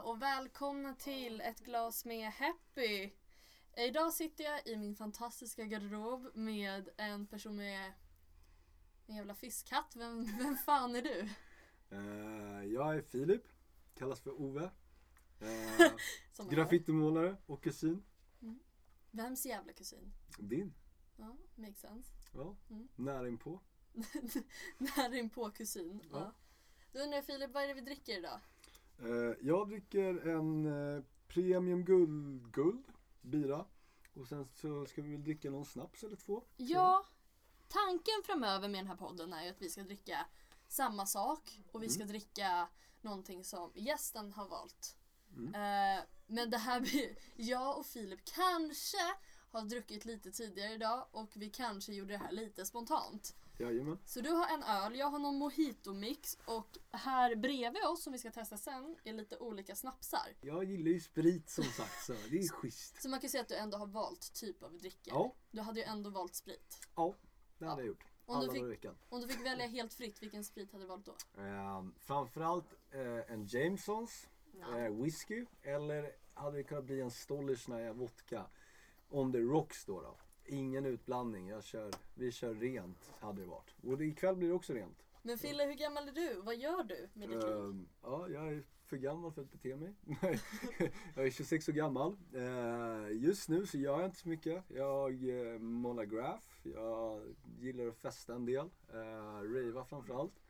Hallå och välkomna till ett glas med Happy. Idag sitter jag i min fantastiska garderob med en person med en jävla fiskhatt. Vem, vem fan är du? Eh, jag är Filip, kallas för Ove. Eh, Som graffitimålare och kusin. Vems jävla kusin? Din. Ja, makes sense. Ja, Mm. nära inpå. Nära inpå kusin. Ja. Ja. Då undrar Filip, vad är det vi dricker idag? Eh, jag dricker en eh, premium guld, guld bira. Och sen så ska vi väl dricka någon snaps eller två. Ja, tanken framöver med den här podden är ju att vi ska dricka samma sak och vi ska dricka någonting som gästen har valt. Mm. Eh, men det här blir, jag och Filip kanske har druckit lite tidigare idag och vi kanske gjorde det här lite spontant. Jajamän. Så du har en öl, jag har någon mojito-mix och här bredvid oss som vi ska testa sen är lite olika snapsar. Jag gillar ju sprit som sagt så det är schysst. Så man kan säga att du ändå har valt typ av drycker. Ja, Du hade ju ändå valt sprit. ja det hade Ja. jag gjort. Om du fick-. Om du fick välja helt fritt, vilken sprit hade du valt då? Eh, framförallt eh, en Jamesons eh, whisky eller hade det kunnat bli en Stollersnaja vodka on the rocks då, då. Ingen utblandning, jag kör, vi kör rent hade det varit. Och ikväll blir det också rent. Men Fille, hur gammal är du? Vad gör du med ditt liv? Ehm, ja, jag är för gammal för att bete mig. Jag är 26 år gammal. Eh, just nu så gör jag inte så mycket. Jag uh, målar graf. Jag gillar att festa en del. Uh, rava framförallt.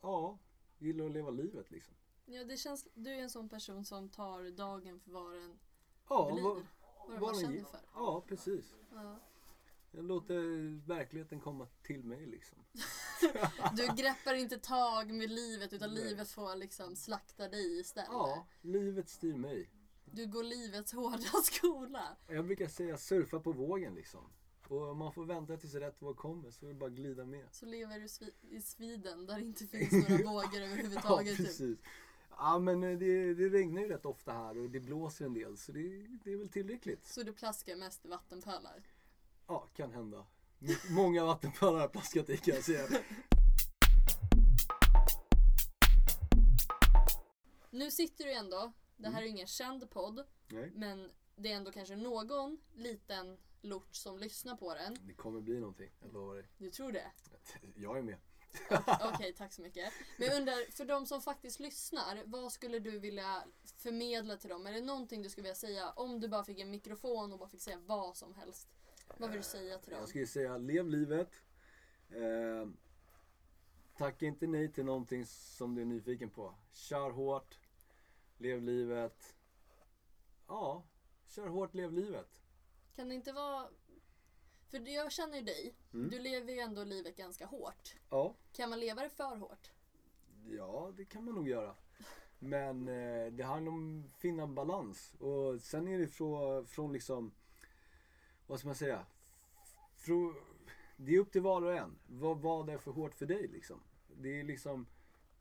Ja, gillar att leva livet liksom. Ja, det känns, du är en sån person som tar dagen för vad den Ja, vad, Vad den känner ger. för. Ja, precis. Ja. Jag låter verkligheten komma till mig liksom. Du greppar inte tag med livet utan Nej. livet får liksom slakta dig istället. Ja, livet styr mig. Du går livets hårda skola. Jag brukar säga surfa på vågen liksom. Och man får vänta tills rätt våg kommer så är det bara glida med. Så lever du i Sweden där det inte finns några vågor Ja, överhuvudtaget. typ. Ja, men eh, det, det regnar ju rätt ofta här och det blåser en del så det, det är väl tillräckligt. Så du plaskar mest i vattenpölar. Ja, kan hända. Många vattenpölar har jag plaskat i kan jag säga. Nu sitter du ändå, det här är ju ingen känd podd, Nej, men det är ändå kanske någon liten lort som lyssnar på den. det kommer bli någonting, jag lovar dig. Du tror det? Jag är med. Okej, tack så mycket. Men jag undrar, för de som faktiskt lyssnar, vad skulle du vilja förmedla till dem? Är det någonting du skulle vilja säga om du bara fick en mikrofon och bara fick säga vad som helst? Vad vill du säga till dem? Jag skulle säga lev livet. Eh, tacka inte nej till någonting som du är nyfiken på. Kör hårt. Lev livet. Ja, kör hårt, lev livet. Kan det inte vara... För jag känner ju dig. Mm. Du lever ju ändå livet ganska hårt. Ja, Kan man leva det för hårt? ja det kan man nog göra. Men eh, det handlar om att finna balans. Och sen är det från, från liksom, vad ska man säga? Frå, det är upp till var och en. Vad, vad är för hårt för dig liksom? Det är liksom,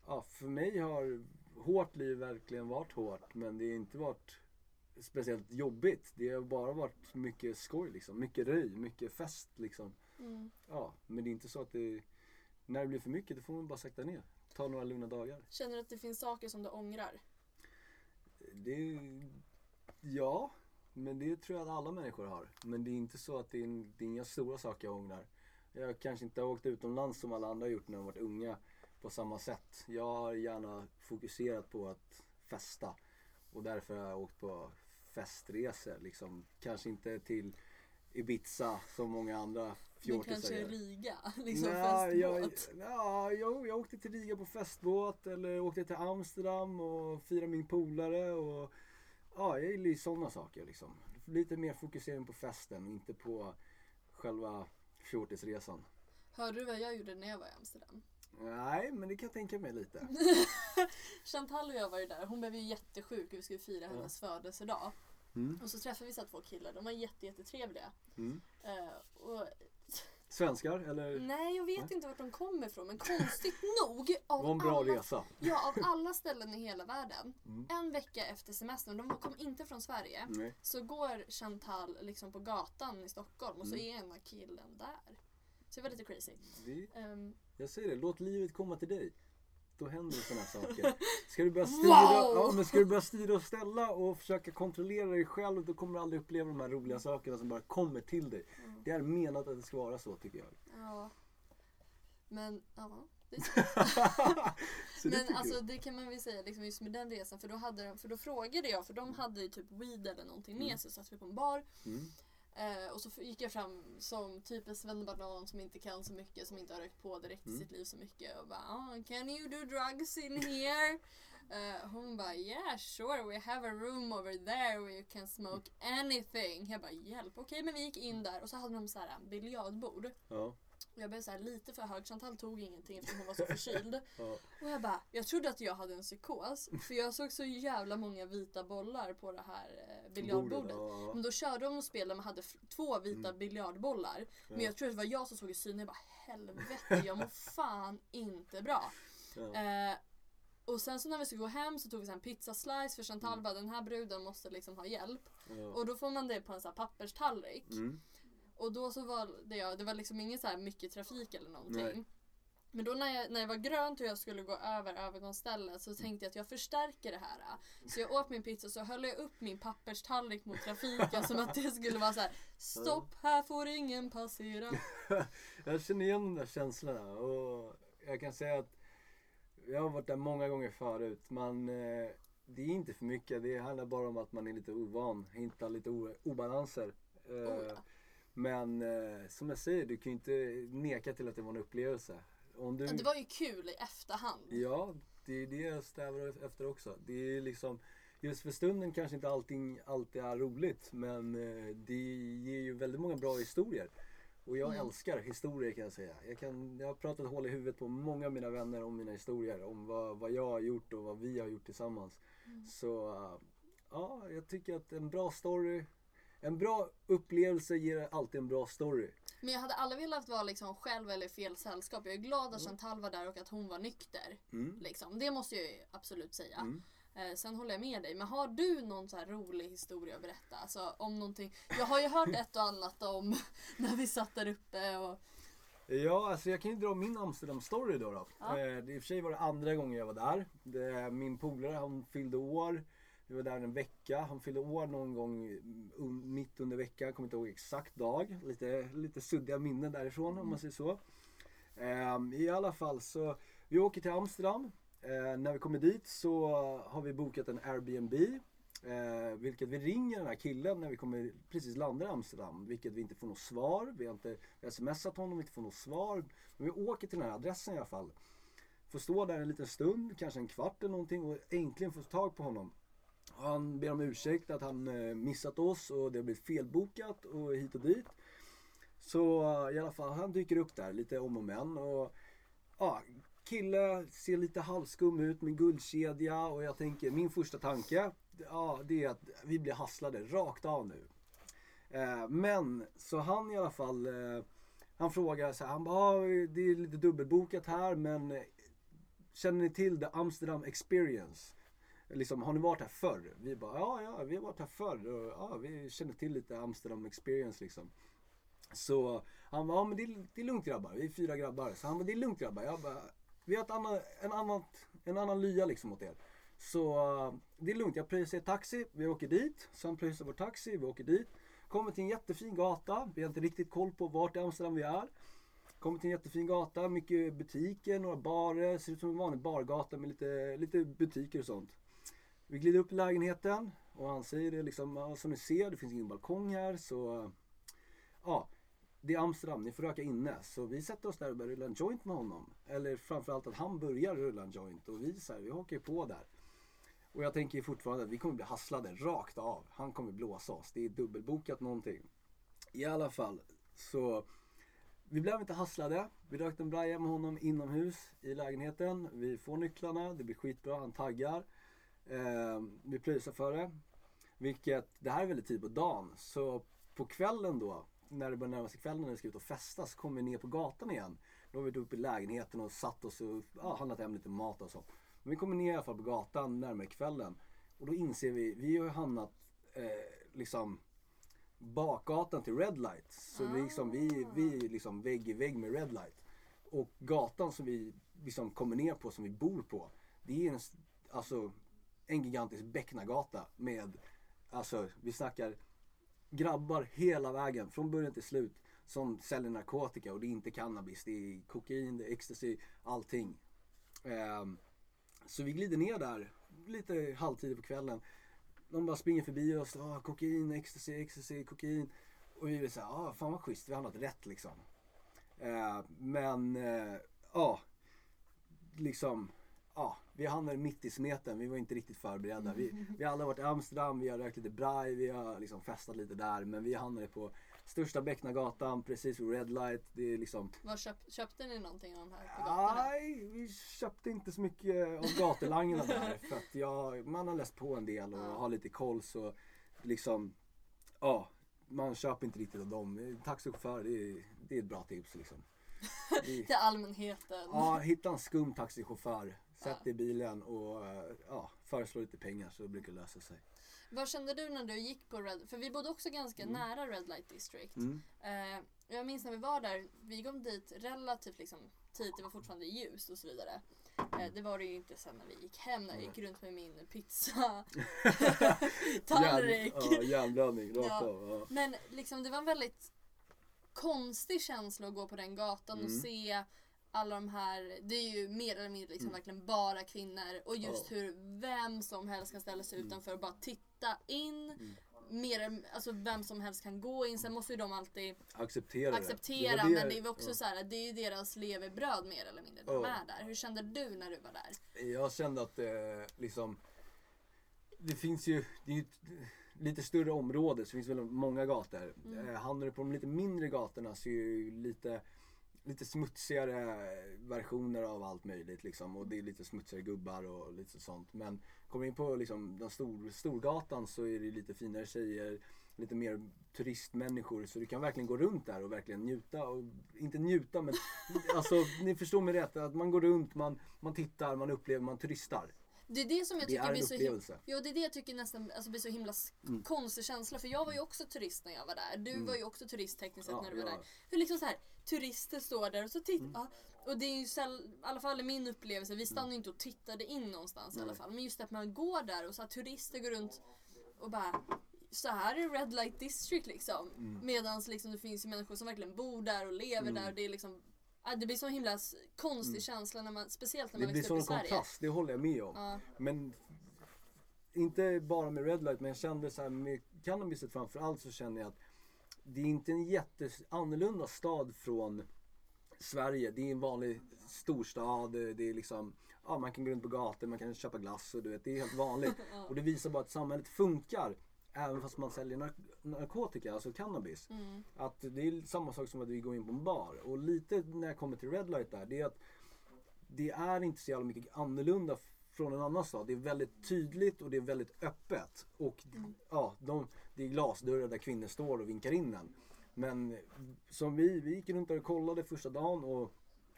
ja, för mig har hårt liv verkligen varit hårt. Men det har inte varit speciellt jobbigt. Det har bara varit mycket skoj liksom. Mycket röj, mycket fest liksom. Mm. Ja, men det är inte så att det, när det blir för mycket då får man bara sakta ner. Ta några lugna dagar. Känner du att det finns saker som du ångrar? Det, ja, men det tror jag att alla människor har. Men det är inte så att det är, det är inga stora saker jag ångrar. Jag kanske inte har åkt utomlands som alla andra har gjort när de varit unga på samma sätt. Jag har gärna fokuserat på att festa och därför har jag åkt på festresor. Liksom. Kanske inte till Ibiza som många andra Men fjortisar kanske gör. Riga? Liksom Nej, jag, festbåt? ja, jag, jag åkte till Riga på festbåt eller åkte till Amsterdam och firade min polare. Och, ja, jag gillar ju sådana saker liksom. Lite mer fokusering på festen, inte på själva fjortisresan. Hörde du vad jag gjorde när jag var i Amsterdam? Nej, men det kan jag tänka mig lite. Chantal och jag var ju där. Hon blev ju jättesjuk och vi skulle fira hennes födelsedag. Mm. Och så träffade vi så här två killar. De var jätte, jättetrevliga. Mm. Eh, och, Svenskar eller? nej, jag vet inte vart de kommer ifrån. Men konstigt nog. Det Av var en bra alla, resa. Ja, av alla ställen i hela världen. Mm. En vecka efter semestern, de kom inte från Sverige. Nej. Så går Chantal liksom på gatan i Stockholm och så Mm. är ena killen där. Så det var lite crazy. Det, Ehm, jag säger det, låt livet komma till dig. Då händer sådana saker. Ska du, börja styra, Wow! ja, men ska du börja styra och ställa och försöka kontrollera dig själv då kommer du aldrig uppleva de här roliga sakerna som bara kommer till dig. Mm. Det är menat att det ska vara så tycker jag. Ja. Men, ja. Men alltså det kan man väl säga liksom just med den resan för då, hade de, för då frågade jag för de hade ju typ weed eller någonting med Mm. sig så satt vi på en bar Mm. Eh, och så gick jag fram som typ en svennebanan som inte kan så mycket som inte har rökt på direkt i Mm. sitt liv så mycket och bara ah, can you do drugs in here? Eh, hon bara yeah sure we have a room over there where you can smoke anything. Jag bara hjälp okej men vi gick in där och så hade de så här biljardbord. Ja, jag blev så här lite för hög, Chantal tog ingenting eftersom hon var så förkyld. ja. Och jag bara, jag trodde att jag hade en psykos. För jag såg så jävla många vita bollar på det här eh, biljardbordet. Bordet, ja. Men då körde de och spelade med hade två vita biljardbollar. Men Ja. jag tror att det var jag som såg i synen. Jag bara helvete jag mår fan inte bra. Eh, och sen så när vi skulle gå hem så tog vi så en pizzaslice för Chantal Mm. bara den här bruden måste liksom ha hjälp. Och då får man det på en sån här papperstallrik. Mm. Och då så var det jag, det var liksom ingen så här mycket trafik eller någonting. Nej. Men då när jag, när jag var grönt och jag skulle gå över övergångsstället så tänkte jag att jag förstärker det här. Så jag åt min pizza så höll jag upp min papperstallrik mot trafiken som att det skulle vara så här: Stopp, här får ingen passera. Jag känner igen de där känslorna och jag kan säga att jag har varit där många gånger förut. Man, eh, det är inte för mycket, det handlar bara om att man är lite ovan, hittar lite obalanser. Eh, Oh, ja. Men eh, som jag säger, du kan ju inte neka till att det var en upplevelse. Om du, Det var ju kul i efterhand. Ja, det är det jag strävar efter också. Det är liksom, just för stunden kanske inte allting alltid är roligt men eh, det ger ju väldigt många bra historier. Och jag Mm. älskar historier kan jag säga. Jag, kan, jag har pratat hål i huvudet på många av mina vänner om mina historier. Om vad, vad jag har gjort och vad vi har gjort tillsammans. Så eh, ja, jag tycker att en bra story, en bra upplevelse ger alltid en bra story. Men jag hade aldrig velat vara liksom själv eller fel sällskap. Jag är glad att Chantal var där och att hon var nykter. Mm. Liksom. Det måste jag ju absolut säga. Mm. Eh, sen håller jag med dig. Men har du någon så här rolig historia att berätta? Alltså, om någonting. Jag har ju hört ett och annat om när vi satt där uppe. Och, Ja, alltså jag kan ju dra min Amsterdam-story då. då. Ja. Eh, det, I och för sig var det andra gången jag var där. Det, min polare han fyllde år. Vi var där en vecka. Han fyllde år någon gång mm, un, mitt under veckan. Kommer inte ihåg exakt dag. Lite, lite suddiga minnen därifrån om man säger så. Ehm, I alla fall så, vi åker till Amsterdam. Eh, när vi kommer dit så har vi bokat en Airbnb. Eh, vilket vi ringer den här killen när vi kommer precis landar i Amsterdam. Vilket vi inte får något svar. Vi har inte smsat honom, vi inte får något svar. Men vi åker till den här adressen i alla fall. Får stå där en liten stund, kanske en kvart eller någonting och äntligen få tag på honom. Han ber om ursäkt att han eh, missat oss och det har blivit felbokat och hit och dit. Så eh, i alla fall, han dyker upp där lite om och men. Och, ja, kille ser lite halvskum ut med guldkedja och jag tänker, min första tanke, ja, det är att vi blir hasslade rakt av nu. Eh, men, så han i alla fall, eh, han frågar så här, han bara, ah, det är lite dubbelbokat här men eh, känner ni till the Amsterdam experience? Liksom, har ni varit här förr? Vi bara, ja, ja, vi har varit här förr och ja, vi känner till lite Amsterdam experience liksom. Så han bara, ja men det är, det är lugnt grabbar, vi är fyra grabbar. Så han bara, det är lugnt grabbar. Jag bara, vi har ett annat, en, annat, en annan lya liksom åt er. Så eh, det är lugnt, jag pröjsar taxi, vi åker dit. Så han pröjsar vår taxi, vi åker dit. Kommer till en jättefin gata, vi har inte riktigt koll på vart i Amsterdam vi är. Kommer till en jättefin gata, mycket butiker, några barer, ser ut som en vanlig bargata med lite, lite butiker och sånt. Vi glider upp i lägenheten och han säger det liksom, ja, som ni ser, det finns ingen balkong här så ja, det är Amsterdam, ni får röka inne. Så vi sätter oss där och börjar rulla en joint med honom. Eller framförallt att han börjar rulla en joint och vi, så här, vi hakar på där. Och jag tänker fortfarande att vi kommer bli hasslade rakt av. Han kommer blåsa oss. Det är dubbelbokat någonting. I alla fall så vi blev inte hasslade. Vi rökte en braja med honom inomhus i lägenheten. Vi får nycklarna, det blir skitbra, han taggar. Eh, vi pröjsar för det. Vilket, det här är väldigt tid typ på dagen. Så på kvällen då, när det börjar närma sig kvällen när vi ska ut och festa så kommer vi ner på gatan igen. Då har vi varit uppe i lägenheten och satt oss och ja, handlat hem lite mat och så. Men vi kommer ner i alla fall på gatan närmare kvällen. Och då inser vi, vi har ju hamnat eh, liksom bakgatan till Red Light. Så vi, liksom, vi, vi är liksom vägg i vägg med Red Light. och gatan som vi liksom kommer ner på, som vi bor på. Det är en, alltså, en gigantisk becknargata med, alltså vi snackar grabbar hela vägen från början till slut som säljer narkotika och det är inte cannabis, det är kokain, det är ecstasy, allting. Um, så vi glider ner där lite halvtid på kvällen. De bara springer förbi oss, ah, kokain, ecstasy, ecstasy, kokain. Och vi vill säga, ah, fan vad schysst, vi har hamnat rätt liksom. Uh, men, eh, ja, liksom, ja, vi hamnade mitt i smeten. Vi var inte riktigt förberedda. Vi, vi har alla varit i Amsterdam, vi har rökt lite braj, vi har liksom festat lite där. Men vi hamnade på största Becknargatan, precis vid Red Light. Det är liksom, Vad köp, köpte ni någonting av de här på gatorna? nej, vi köpte inte så mycket av gatulangarna där. För att jag, man har läst på en del och Ja. har lite koll så liksom, ja, man köper inte riktigt av dem. Taxichaufför, det är, det är ett bra tips liksom. Till allmänheten. Ja, hitta en skum taxichaufför. Sätt dig i bilen och eh, ja, föreslå lite pengar så brukar det lösa sig. Vad kände du när du gick på Red... För vi bodde också ganska nära Red Light District. Mm. Eh, jag minns när vi var där, vi kom dit relativt liksom, tidigt, det var fortfarande ljust och så vidare. Eh, det var det ju inte sen när vi gick hem, när jag gick runt med min pizza tallrik. Järn, ja, järnblödning rakt Ja. av. Ja. Men liksom det var en väldigt konstig känsla att gå på den gatan och Mm. se alla de här, det är ju mer eller mindre liksom verkligen bara kvinnor och just Ja. hur vem som helst kan ställa sig utanför och bara titta in. Mm. Mer, alltså vem som helst kan gå in, sen måste ju de alltid Acceptera det. acceptera Det var men det är ju också ja. så här, det är ju deras levebröd mer eller mindre. De Ja. är där. Hur kände du när du var där? Jag kände att eh, liksom Det finns ju, det är ju ett lite större område så det finns väldigt många gator. Mm. Eh, hamnar du på de lite mindre gatorna så är det ju lite Lite smutsigare versioner av allt möjligt liksom och det är lite smutsigare gubbar och lite sånt. Men kommer in på liksom den stor, Storgatan så är det lite finare tjejer, lite mer turistmänniskor så du kan verkligen gå runt där och verkligen njuta. Och, inte njuta men alltså ni förstår mig rätt att man går runt, man, man tittar, man upplever, man turistar. Det är det som jag Det tycker blir så himla. Mm. Jo det är det jag tycker nästan alltså, blir så himla s- konstig känsla för jag var ju också turist när jag var där. Du var ju också turist tekniskt sett Ja, när du var ja. där. Hur liksom så här, turister står där och så tittar Mm. och det är ju säll, i alla fall i min upplevelse, vi stannade ju inte och tittade in någonstans i alla fall. Men just att man går där och så här, turister går runt och bara så här är Red Light District liksom. Mm. Medans liksom det finns ju människor som verkligen bor där och lever där och det är liksom det blir så himla konstig känsla när man, speciellt när Mm. Det man blir växer upp i sån Sverige. kontrast, det håller jag med om. Ja. Men inte bara med Red Light men jag kände så här med cannabiset framförallt så känner jag att det är inte en jätteannorlunda stad från Sverige. Det är en vanlig storstad. Det är liksom, ja man kan gå runt på gator, man kan köpa glass och du vet, det är helt vanligt. Och det visar bara att samhället funkar även fast man säljer nar- narkotika, alltså cannabis. Mm. Att det är samma sak som att vi går in på en bar. Och lite när jag kommer till Red Light där, det är att det är inte så jävla mycket annorlunda från en annan stad. Det är väldigt tydligt och det är väldigt öppet. Och ja, de, det är glasdörrar där kvinnor står och vinkar in en. Men som vi, vi gick runt där och kollade första dagen och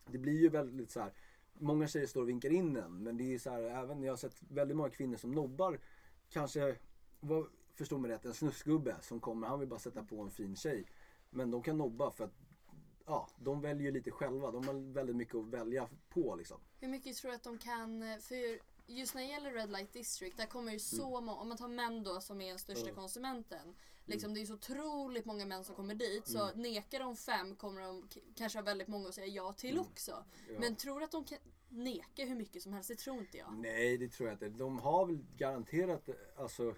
det blir ju väldigt så här. Många tjejer står och vinkar in en. Men det är så här, även jag har sett väldigt många kvinnor som nobbar. Kanske, vad, förstå mig rätt, en snusgubbe som kommer, han vill bara sätta på en fin tjej. Men de kan nobba för att ja, de väljer ju lite själva. De har väldigt mycket att välja på liksom. Hur mycket tror du att de kan, eh, för just när det gäller Red Light District, där kommer ju så många, om man tar män då som är den största Mm. konsumenten. Liksom, det är så otroligt många män som kommer dit, så Mm. nekar de fem kommer de kanske ha väldigt många att säga ja till också. Mm. Ja. Men tror du att de kan neka hur mycket som helst? Det tror inte jag. Nej, det tror jag inte. De har väl garanterat, alltså,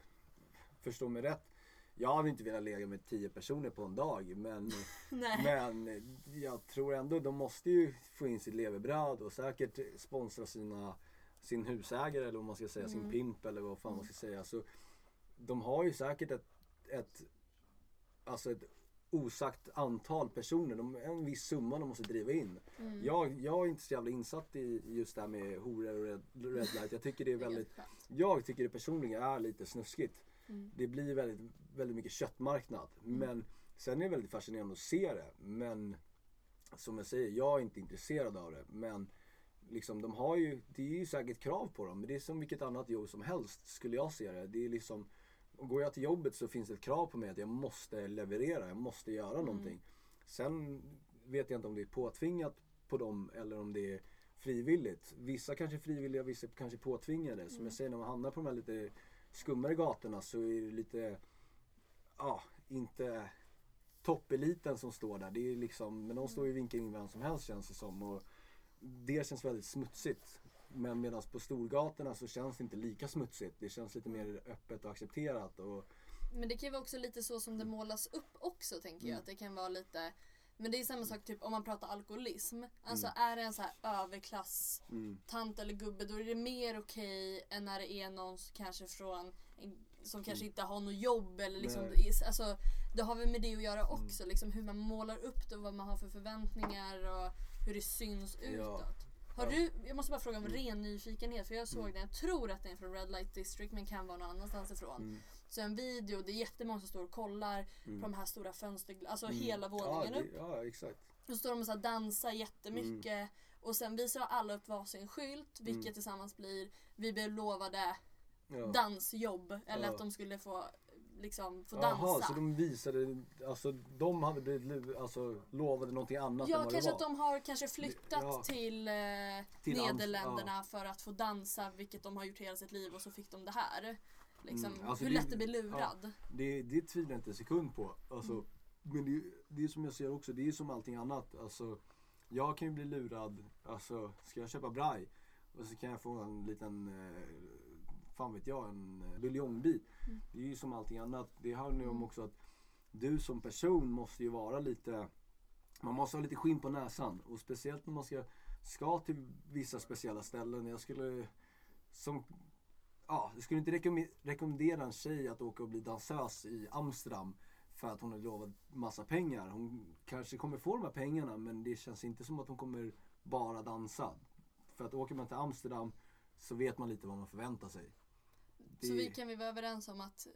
förstå mig rätt. Jag hade inte velat lägga med tio personer på en dag men, men jag tror ändå de måste ju få in sitt levebröd och säkert sponsra sina, sin husägare eller vad man ska säga, sin Mm. pimp eller vad fan man ska säga. Så de har ju säkert ett, ett, alltså ett osagt antal personer, de, en viss summa de måste driva in. Mm. Jag, jag är inte så jävla insatt i just det här med horor och red, red light. Jag tycker det är väldigt, jag tycker det personligen är lite snuskigt. Mm. Det blir väldigt, väldigt mycket köttmarknad. Men sen är det väldigt fascinerande att se det. Men som jag säger, jag är inte intresserad av det. Men liksom de har ju, det är ju säkert krav på dem. Men det är som vilket annat jobb som helst skulle jag se det. Det är liksom, går jag till jobbet så finns det ett krav på mig att jag måste leverera, jag måste göra någonting. Sen vet jag inte om det är påtvingat på dem eller om det är frivilligt. Vissa kanske är frivilliga, vissa kanske är påtvingade. Som jag säger, när man hamnar på de här lite skummare gatorna så är det lite, ja, inte toppeliten som står där. Det är liksom, men de står ju och vinkar in vem som helst känns det som. Och det känns väldigt smutsigt. Men medan på storgatorna så känns det inte lika smutsigt. Det känns lite mer öppet och accepterat. Och, Men det kan ju vara också lite så som det målas upp också tänker jag. Mm. Att det kan vara lite men det är samma sak typ om man pratar alkoholism. Alltså Mm. är det en så här överklass mm, tant eller gubbe då är det mer okej än när det är någon kanske från som kanske inte har något jobb eller liksom Mm. Nej. Mm. alltså, det har väl med det att göra också liksom hur man målar upp det och vad man har för förväntningar och hur det syns utåt. Har du, jag måste bara fråga om Mm. ren nyfikenhet för jag såg Mm. den, jag tror att den är från Red Light District men kan vara någon annanstans ifrån. mm, Så en video, det är jättemånga som står och kollar mm. på de här stora fönster, alltså Mm. hela våningen ja, upp. ja, exakt. Då står de och så dansar jättemycket Mm. och sen visar alla upp varsin skylt vilket tillsammans blir vi blev lovade Ja. dansjobb eller Ja. att de skulle få liksom få dansa. Jaha, så de visade, alltså de hade blivit alltså, lovade någonting annat än Ja, vad kanske det att var. de har kanske flyttat Ja. till, eh, Till Nederländerna för att få dansa vilket de har gjort hela sitt liv och så fick de det här. Liksom, Mm, alltså hur det- lätt det blir lurad. Det, det tvivlar jag inte en sekund på. Alltså, Mm. Men det, det är som jag ser också, det är som allting annat. Alltså, jag kan ju bli lurad, alltså ska jag köpa braj och så kan jag få en liten, eh, fan vet jag, en eh, buljongbit. Mm. Det är ju som allting annat. Det handlar ju om Mm. också att du som person måste ju vara lite, man måste ha lite skinn på näsan. Och speciellt när man ska, ska till vissa speciella ställen. Jag skulle, som ja, jag skulle inte rekomme- rekommendera en tjej att åka och bli dansös i Amsterdam för att hon har lovat massa pengar. Hon kanske kommer få de här pengarna men det känns inte som att hon kommer bara dansa. För att åker man till Amsterdam så vet man lite vad man förväntar sig. Det- Så vi kan vi vara överens om att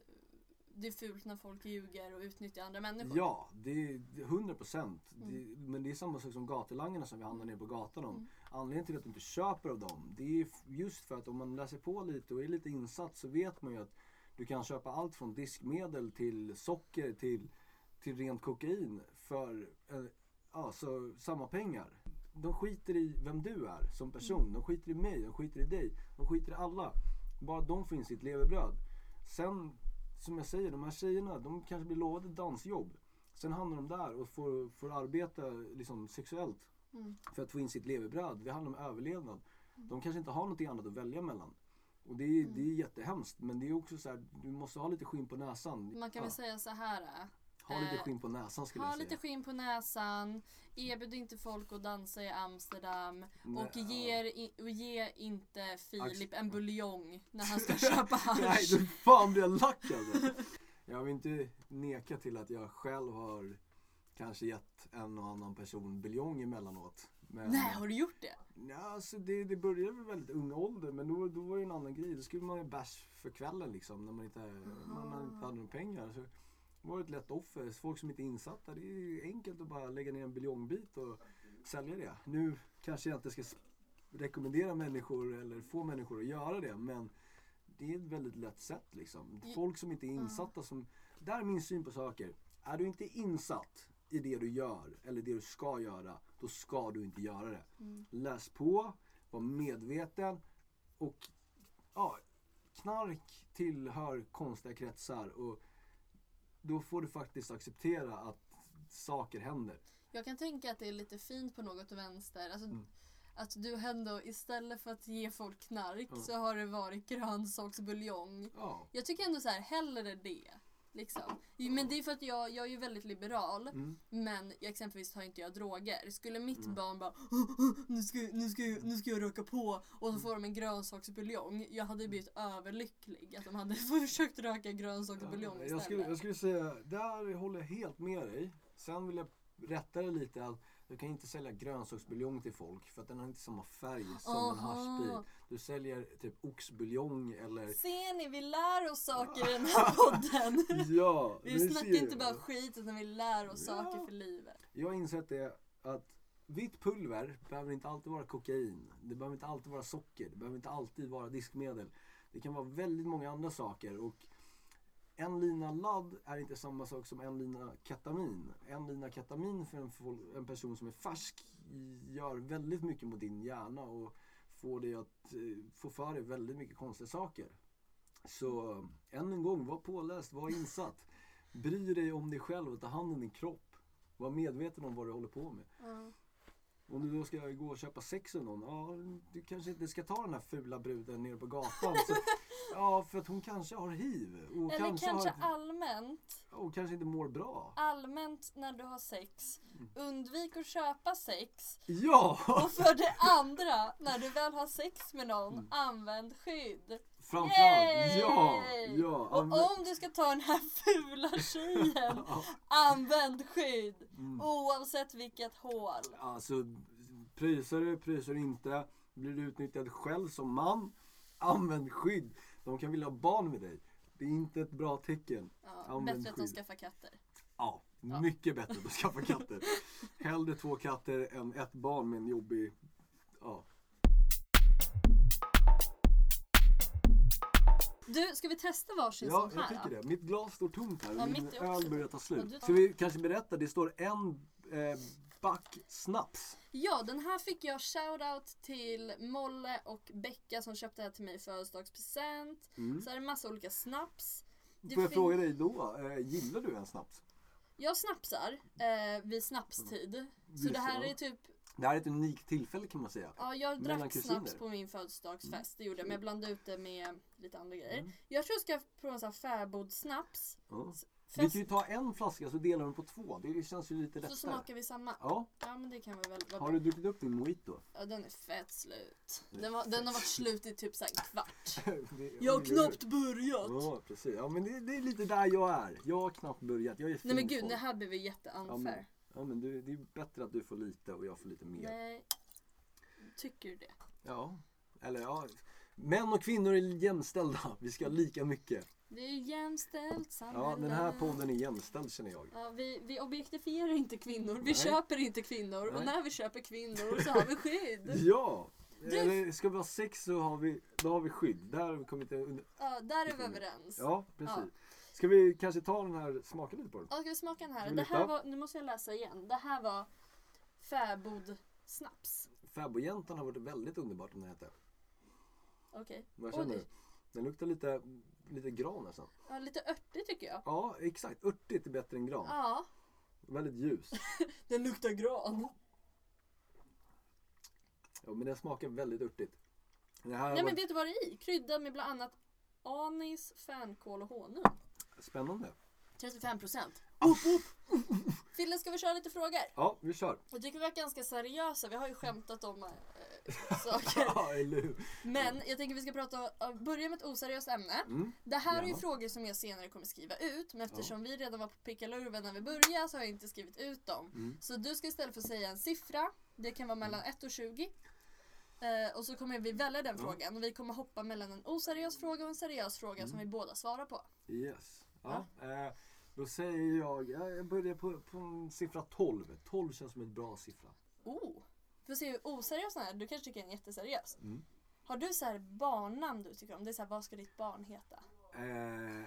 det är fult när folk ljuger och utnyttjar andra människor? Ja, det är det är 100 procent. Mm. Men det är samma sak som gatulangarna som vi handlar ner på gatan om. Mm. Anledningen till att du inte köper av dem, det är just för att om man läser på lite och är lite insatt så vet man ju att du kan köpa allt från diskmedel till socker till, till rent kokain för eh, ja, så, samma pengar. De skiter i vem du är som person. De skiter i mig, de skiter i dig, de skiter i alla. Bara de får in sitt levebröd. Sen, som jag säger, de här tjejerna, de kanske blir lovade dansjobb. Sen hamnar de där och får, får arbeta liksom, sexuellt Mm. för att få in sitt levebröd. Det handlar om överlevnad. De kanske inte har någonting annat att välja mellan. Och det är, Mm. det är jättehemskt. Men det är också så här, du måste ha lite skinn på näsan. Man kan Ja, väl säga så här. Ha lite eh, skinn på näsan skulle Ha jag säga. lite skinn på näsan, erbjud inte folk att dansa i Amsterdam Nej, och, ger, i- och ge inte Filip en buljong när han ska köpa Nej, hasch. du fan blir jag lack alltså. Jag vill inte neka till att jag själv har kanske gett en och annan person buljong emellanåt. Men, Nej, har du gjort det? Ja, alltså det, det började väl väldigt ung ålder men då, då var det en annan grej. Då skulle man ju bärs för kvällen liksom när man inte, man hade inte hade några pengar. Så var ett lätt offer. Folk som inte är insatta, det är enkelt att bara lägga ner en buljongbit och sälja det. Nu kanske jag inte ska rekommendera människor eller få människor att göra det men det är ett väldigt lätt sätt liksom. Folk som inte är insatta som, där är min syn på saker. Är du inte insatt i det du gör eller det du ska göra, då ska du inte göra det. Mm. Läs på, var medveten och ja, knark tillhör konstiga kretsar och då får du faktiskt acceptera att saker händer. Jag kan tänka att det är lite fint på något vänster. Alltså, Mm. Att du ändå istället för att ge folk knark Ja. så har det varit grönsaksbuljong. Ja. Jag tycker ändå så här, hellre det. Liksom. Men det är för att jag, jag är ju väldigt liberal. Mm. Men jag, exempelvis tar inte jag droger. Skulle mitt Mm. barn bara nu ska, nu, ska, jag- nu ska jag röka på och så får de en grönsaksbuljong. Jag hade blivit överlycklig att de hade försökt röka grönsaksbuljong jag, istället. skulle, jag skulle säga, där håller jag helt med dig. Sen vill jag rätta dig lite. Du kan inte sälja grönsaksbuljong till folk för att den har inte samma färg som en Aha. haschbit. Du säljer typ oxbuljong eller Ser ni, vi lär oss saker i den här podden. Ja, Vi snackar inte bara skit utan vi lär oss Ja. saker för livet. Jag har insett det att vitt pulver behöver inte alltid vara kokain. Det behöver inte alltid vara socker. Det behöver inte alltid vara diskmedel. Det kan vara väldigt många andra saker. Och en lina ladd är inte samma sak som en lina ketamin. En lina ketamin för en, fol- en person som är färsk gör väldigt mycket mot din hjärna och får dig att eh, få för dig väldigt mycket konstiga saker. Så än en gång, var påläst, var insatt. Bry dig om dig själv och ta hand om din kropp. Var medveten om vad du håller på med. Mm. Om du då ska gå och köpa sex av någon, ja du kanske inte ska ta den här fula bruden nere på gatan. Så, ja, för att hon kanske har hiv. Och Eller kanske, kanske har, allmänt, och kanske inte mår bra. allmänt när du har sex, Mm. undvik att köpa sex. Ja! Och för det andra, när du väl har sex med någon, Mm. använd skydd. Framförallt, ja! Ja Och använd- om du ska ta den här fula tjejen, använd skydd. mm. Oavsett vilket hål. Alltså, pröjsar du, pröjsar du inte. Blir du utnyttjad själv som man, använd skydd. De kan vilja ha barn med dig. Det är inte ett bra tecken. Ja, bättre att de skydd. skaffar katter. Ja, Ja. mycket bättre att skaffa katter. Hellre två katter än ett barn med en jobbig... Ja. Du, ska vi testa varsin Ja, sån här? jag tycker då? det. Mitt glas står tomt här och Ja, min öl börjar ta Ja, slut. du tar- Ska vi kanske berätta? Det står en eh, back snaps. Ja, den här fick jag shoutout till Molle och Becka som köpte det här till mig i födelsedagspresent. Mm. Så är det massa olika snaps. Det Får jag fin- fråga dig då, eh, gillar du en snaps? Jag snapsar eh, vid snapstid. Så Just det här är ja. typ, Det här är ett unikt tillfälle kan man säga. ja jag drack snaps på min födelsedagsfest. Det gjorde jag, men jag blandade ut det med lite andra grejer. Mm. Jag tror jag ska prova sån här fäbodssnaps. Ja. Vi kan ju ta en flaska så delar vi på två. Det känns ju lite så lättare. smakar vi samma. Ja, Ja men det kan vi väl vara har du druckit upp din mojito? Ja den är fett slut. Den Den, var, den har varit slut i typ så här en kvart. Det- Jag har knappt börjat. Ja, precis. Ja, men det, det är lite där jag är. Jag har knappt börjat. Jag är Nej men gud, form. det här blir vi Ja, jätteunfair. men- Ja, men du, det är bättre att du får lite och jag får lite mer. Nej. Tycker du det? Ja, eller ja. Män och kvinnor är jämställda. Vi ska ha lika mycket. Det är jämställt samhälle. Ja, den här podden är jämställd känner jag. Ja, vi, vi objektifierar inte kvinnor, vi Nej. köper inte kvinnor och Nej. när vi köper kvinnor så har vi skydd. Ja! Du- Eller ska vi ha sex så har vi, då har vi skydd. Där har vi kommit under... Ja, där är vi överens. Ja, precis. Ja. Ska vi kanske ta den här, smaka lite på den? Ja, ska vi smaka den här? Det här var, nu måste jag läsa igen. Det här var fäbodsnaps. Fäbodjäntan har varit väldigt underbart om den hette. Okej. Vad känner Oj. du? Den luktar lite, lite gran nästan. Ja, lite örtig tycker jag. Ja, exakt. Örtigt är bättre än gran. Ja, Väldigt ljus. den luktar gran. Ja, men den smakar väldigt örtigt. Det här Nej var men vet du vad det är i? Krydda med bland annat anis, fänkål och honung. Spännande. 35 procent. Fille, ska vi köra lite frågor? Ja, vi kör. Jag tycker vi är ganska seriösa. Vi har ju skämtat om äh, saker. Ja, eller hur? Men jag tänker vi ska prata, äh, börja med ett oseriöst ämne. Mm. Det här är ju Gärna. frågor som jag senare kommer skriva ut. Men eftersom vi redan var på pickalurven när vi började så har jag inte skrivit ut dem. Mm. Så du ska istället få säga en siffra. Det kan vara mellan 1 och 20. Eh, och så kommer vi välja den Ja. frågan. Och vi kommer hoppa mellan en oseriös fråga och en seriös fråga Mm. som vi båda svarar på. Yes. Ja. Eh, då säger jag, ja, jag börjar på, på en siffra 12. 12 känns som en bra siffra. Oh! Får se hur oseriös den är. Du kanske tycker den är jätteseriös. Mm. Har du så här barnnamn du tycker om? Det är så här, vad ska ditt barn heta? Eh,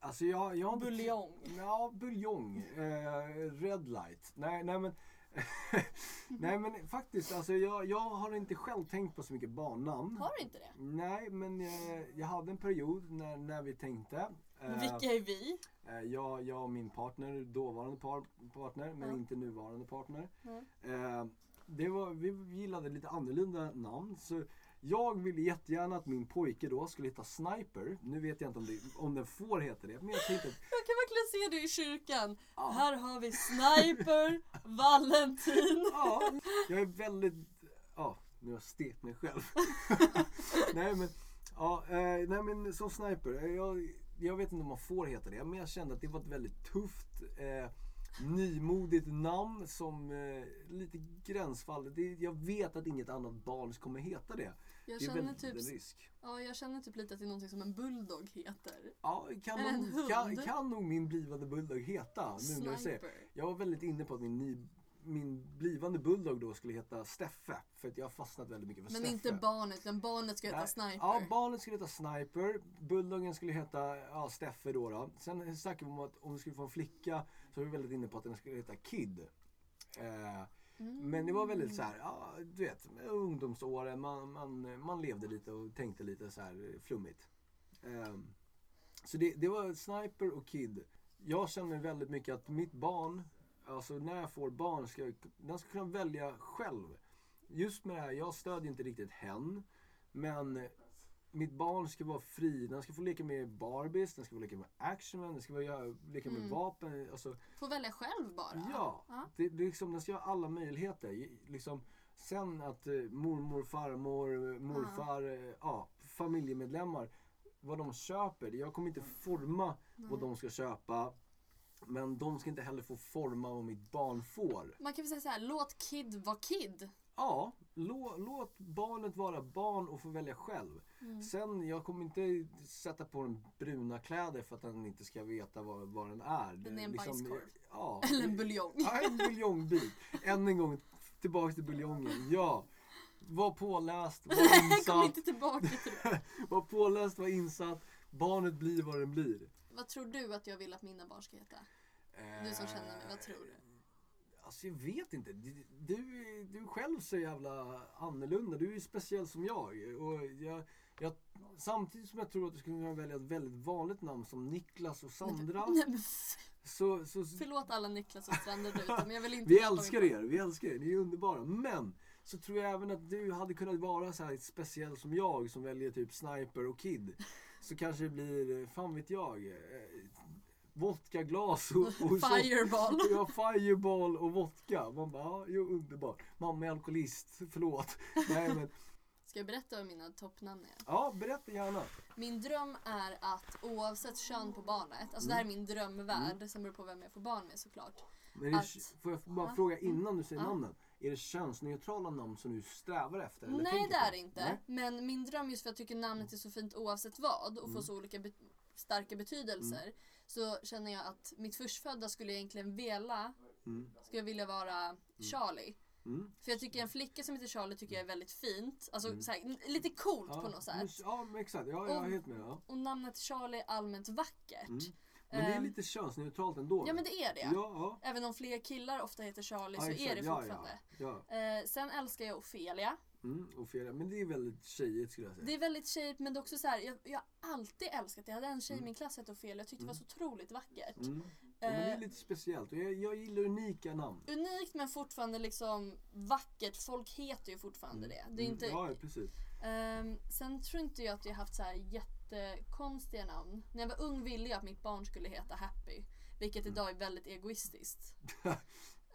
alltså jag, jag har inte- Buljong. Ja, buljong. Eh, red light. Nej, nej men. nej men faktiskt, alltså jag, jag har inte själv tänkt på så mycket barnnamn. Har du inte det? Nej, men eh, jag hade en period när, när vi tänkte. Eh, Vilka är vi? eh, jag, jag och min partner, dåvarande par, partner, men Ja. inte nuvarande partner. Mm. Det var, vi gillade lite annorlunda namn. Så jag ville jättegärna att min pojke då skulle heta Sniper. Nu vet jag inte om, det, om den får heta det. Men jag tänkte att Jag kan verkligen se det i kyrkan. Ja. Här har vi Sniper, Valentin. Ja, jag är väldigt... Ja, nu har jag stekt mig själv. nej men, ja, nej men som sniper. Jag, jag vet inte om man får heta det, men jag kände att det var ett väldigt tufft, eh, nymodigt namn som eh, lite gränsfall. Det, jag vet att inget annat barn kommer heta det. Jag det är känner, väldigt typ, en risk. ja, jag känner typ lite att det är någonting som en bulldog heter. Ja, kan, nog, kan, kan nog min blivande bulldog heta. Nu när jag, säger. Jag var väldigt inne på att min min blivande bulldog då skulle heta Steffe. För att jag har fastnat väldigt mycket för Men Steffe. inte barnet, utan barnet ska heta Sniper. Ja, barnet skulle heta Sniper. Bulldoggen skulle heta ja, Steffe då. då. Sen snackade vi om att om vi skulle få en flicka så var vi väldigt inne på att den skulle heta Kid. Eh, Mm. Men det var väldigt så här, ja, du vet, ungdomsåren, man, man, man levde lite och tänkte lite så här flummigt. Ehm, så det, det var Sniper och Kid. Jag känner väldigt mycket att mitt barn, alltså när jag får barn, ska, den ska kunna välja själv. Just med det här, jag stödjer inte riktigt hen. Men mitt barn ska vara fri. Den ska få leka med Barbies, den ska få leka med Actionman, den ska få leka med Mm. vapen. Alltså, Får välja själv bara. Ja, Ja. Det, det är liksom, den ska ha alla möjligheter. Liksom, sen att eh, mormor, farmor, morfar, eh, ja, familjemedlemmar, vad de köper. Jag kommer inte forma vad de ska köpa. Men de ska inte heller få forma vad mitt barn får. Man kan väl säga så här, låt Kid vara Kid. Ja, lå, låt barnet vara barn och få välja själv. Mm. Sen, jag kommer inte sätta på den bruna kläder för att den inte ska veta vad, vad den är. Den är en Liksom, bajskorv. Ja, Eller en buljong. Ja, en buljongbit. Än en gång tillbaks till buljongen. Ja. Var påläst, var Kom insatt. inte tillbaka till det. Var påläst, var insatt. Barnet blir vad den blir. Vad tror du att jag vill att mina barn ska heta? Du som känner mig, vad tror du? Alltså jag vet inte. Du, du, själv så jävla annorlunda. Du är ju speciell som jag. Och jag, jag. Samtidigt som jag tror att du skulle kunna välja ett väldigt vanligt namn som Niklas och Sandra. Nej, f- Så, så, Förlåt alla Niklas och där ute, men jag vill inte Vi älskar er, vi älskar er, ni är underbara. Men så tror jag även att du hade kunnat vara så här speciell som jag som väljer typ Sniper och Kid. Så kanske det blir, eh, fan vet jag, eh, vodkaglas och, och. Fireball. Så, ja, fireball och vodka. Man bara, ja, jo, underbart. Mamma är alkoholist, förlåt. Nej, men, Ska jag berätta vad mina toppnamn är? ja, berätta gärna. Min dröm är att oavsett kön på barnet, alltså det här är min drömvärld, sen beror det på vem jag får barn med såklart. Men det, Att- får jag bara Ja. fråga innan du säger Ja. namnen. Är det könsneutrala namn som du strävar efter? eller Nej det är det inte. Nej? Men min dröm just för att jag tycker namnet är så fint oavsett vad och Mm. får så olika be- starka betydelser. Så känner jag att mitt förstfödda skulle jag egentligen vilja, Mm. skulle jag vilja vara Charlie. Mm. För jag tycker en flicka som heter Charlie tycker jag är väldigt fint. Alltså Mm. här, lite coolt Ja, på något men- sätt. Ja, men exakt. Ja, jag är helt med. Ja. Och namnet Charlie är allmänt vackert. Mm. Men det är Ehm, lite könsneutralt ändå. Ja men det är det. Ja, ja. Även om fler killar ofta heter Charlie så är det fortfarande. Ja. Eh, sen älskar jag Ofelia. Mm, Ofelia. Men det är väldigt tjejigt skulle jag säga. Det är väldigt tjejigt men det är också så här, jag, jag har alltid älskat det. Jag hade en tjej i Mm. min klass som hette Ofelia. Jag tyckte det var så otroligt vackert. Mm. Ja, men det är Eh, lite speciellt. Och jag, jag gillar unika namn. Unikt men fortfarande liksom vackert. Folk heter ju fortfarande det. det är Mm, inte, Ja, ja, precis. Ehm, sen tror inte jag att jag haft så här jättekonstiga namn. När jag var ung ville jag att mitt barn skulle heta Happy. Vilket idag är väldigt egoistiskt.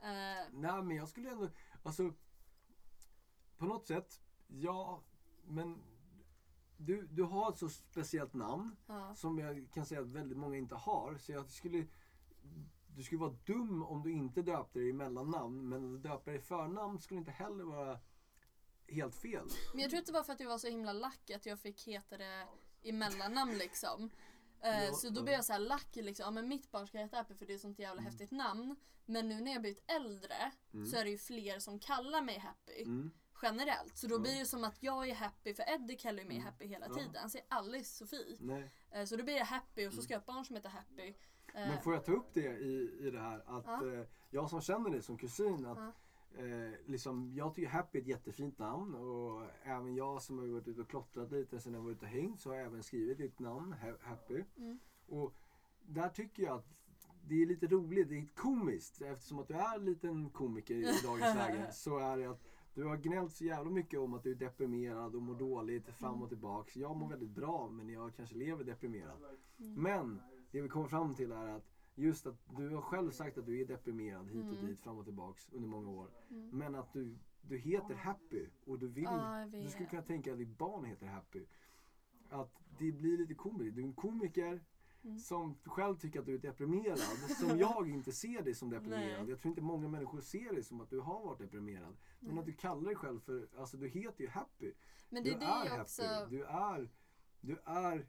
Eh, Nej, men jag skulle ändå... Alltså, på något sätt, ja, men du, du har ett så speciellt namn ja. som jag kan säga att väldigt många inte har. Så jag skulle... Du skulle vara dum om du inte döpte dig i mellannamn, men att döpa dig i förnamn skulle inte heller vara helt fel. Men jag tror att det var för att jag var så himla lack att jag fick heta det i mellannamn liksom. Eh, Ja, så då blev jag så här lack liksom. Ja, men mitt barn ska heta Happy för det är ett sånt jävla häftigt namn. Men nu när jag blivit äldre så är det ju fler som kallar mig Happy. Mm. Generellt. Så då Ja. blir det som att jag är happy för Eddie kallar ju mig Mm. Happy hela Ja. tiden. Han säger aldrig Sofie. Eh, så då blir det Happy och så ska jag ha ett barn som heter Happy. Eh, Men får jag ta upp det i, i det här att eh, jag som känner dig som kusin att. Eh, liksom, jag tycker Happy är ett jättefint namn och även jag som har varit ute och klottrat lite sen jag var ute och hängt så har jag även skrivit ditt namn, Ha- Happy. Mm. Och där tycker jag att det är lite roligt, det är komiskt eftersom att du är en liten komiker i dagens läge så är det att du har gnällt så jävla mycket om att du är deprimerad och mår dåligt fram och tillbaks. Jag mår väldigt bra men jag kanske lever deprimerad. Men det vi kommer fram till är att just att du har själv sagt att du är deprimerad hit och Mm. dit, fram och tillbaks under många år. Mm. Men att du, du heter Happy och du vill, jag du skulle kunna tänka att ditt barn heter Happy. Att det blir lite komiskt. Du är en komiker Mm. som själv tycker att du är deprimerad. som jag inte ser dig som deprimerad. Nej. Jag tror inte många människor ser dig som att du har varit deprimerad. Men att du kallar dig själv för, alltså du heter ju Happy. Men det du är det är happy. också... Du är, du är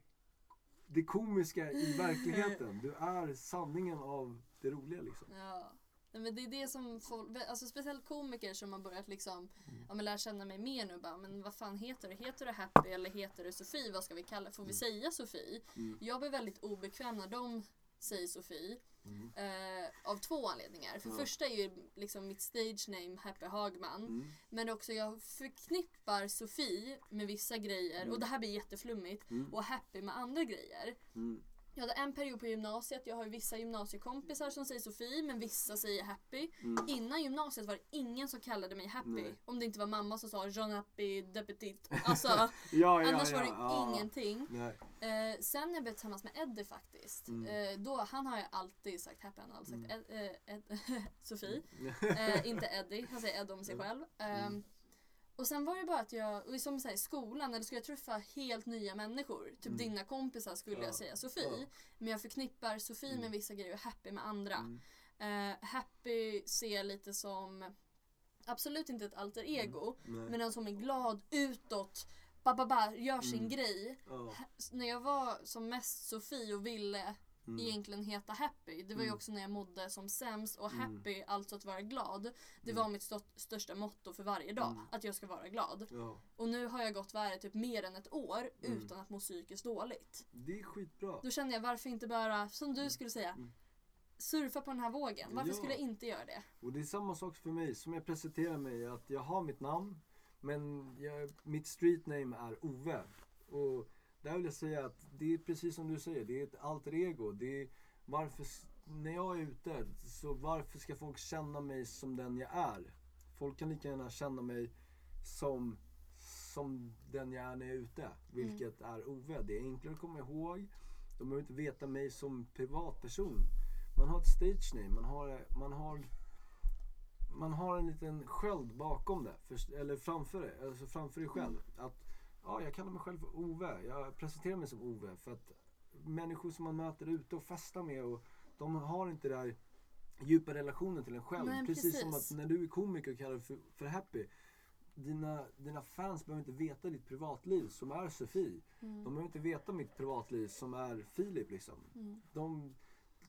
det komiska i verkligheten. Du är sanningen av det roliga liksom. Ja. Nej, men det är det som folk, alltså speciellt komiker som har börjat liksom, Mm. ja men lära känna mig mer nu bara, men vad fan heter du? Heter du Happy eller heter du Sofie? Vad ska vi kalla Får vi säga Sofie? Mm. Jag blir väldigt obekväm när de säger Sofie. Mm. Eh, av två anledningar. För Ja. första är ju liksom mitt stage name Happy Hagman. Mm. Men också jag förknippar Sofie med vissa grejer Mm. och det här blir jätteflummigt. Mm. Och Happy med andra grejer. Mm. Jag hade en period på gymnasiet, jag har ju vissa gymnasiekompisar som säger Sofie men vissa säger Happy. Mm. Innan gymnasiet var det ingen som kallade mig Happy. Nej. Om det inte var mamma som sa Jean Happy de Petit. Alltså Ja, ja, annars ja, var det ingenting. Nej. Eh, sen när jag blev tillsammans med Eddie faktiskt. Mm. Eh, då, han har ju alltid sagt Happy, han har alltid sagt Mm. Ed, eh, Ed, Sofie. Mm. Eh, inte Eddie, han säger Ed om sig själv. Ehm, och sen var det bara att jag, som säger skolan, eller skulle jag träffa helt nya människor, typ Mm. dina kompisar skulle Ja. jag säga Sofie. Ja. Men jag förknippar Sofie Mm. med vissa grejer och Happy med andra. Mm. Eh, happy ser jag lite som, absolut inte ett alter ego, Nej. men en som är glad utåt, ba, ba, ba, gör sin Mm. grej. Ja. När jag var som mest Sofie och ville Mm. egentligen heta happy. Det var ju Mm. också när jag mådde som sämst och Mm. happy, alltså att vara glad. Det Mm. var mitt stå- största motto för varje dag. Mm. Att jag ska vara glad. Ja. Och nu har jag gått värre typ mer än ett år Mm. utan att må psykiskt dåligt. Det är skitbra. Då kände jag varför inte bara, som du skulle säga, Mm. surfa på den här vågen. Varför Ja. skulle jag inte göra det? Och det är samma sak för mig, som jag presenterar mig, att jag har mitt namn, men jag, mitt street name är Ove. Och där vill jag säga att det är precis som du säger, det är ett alter ego. Det är varför, när jag är ute, så varför ska folk känna mig som den jag är? Folk kan lika gärna känna mig som, som den jag är när jag är ute, vilket är Ove. Det är enklare att komma ihåg. De behöver inte veta mig som privatperson. Man har ett stage name, man har, man har man har en liten sköld bakom det, för, eller framför det, alltså framför dig själv. Att, ja, jag kallar mig själv för Ove, jag presenterar mig som Ove för att människor som man möter ute och festar med och de har inte den där djupa relationen till en själv. Nej, precis, som precis. att när du är komiker och kallar dig för, för happy, dina, dina fans behöver inte veta ditt privatliv som är Sofie. Mm. De behöver inte veta mitt privatliv som är Filip liksom. Mm. De,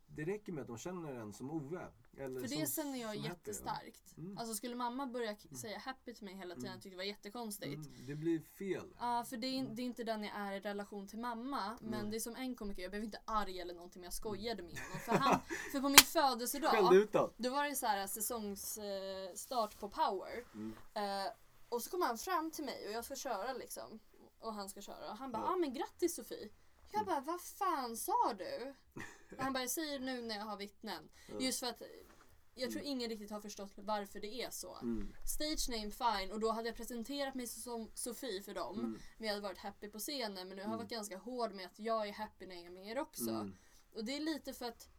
det räcker med att de känner en som Ove. Eller För som, det känner jag jättestarkt. Mm. Alltså skulle mamma börja k- säga happy till mig hela tiden, Mm. jag tyckte det var jättekonstigt. Mm, det blir fel. Ja, för det är, det är inte den jag är i relation till mamma. Men det är som en komiker, jag blev inte arg eller någonting men jag skojade med honom. För, han, för på min födelsedag, då. var det så här säsongsstart eh, start på power. Mm. Eh, och så kom han fram till mig och jag ska köra liksom. Och han ska köra. Och han bara, Ja. ah, men grattis Sofie. Jag bara, vad fan sa du? Och han bara, jag säger nu när jag har vittnen. Ja. Just för att jag tror ingen riktigt har förstått varför det är så. Mm. Stage name fine och då hade jag presenterat mig som Sofie för dem. Mm. Men jag hade varit happy på scenen men nu har jag Mm. varit ganska hård med att jag är happy när jag är med er också. Mm. Och det är lite för att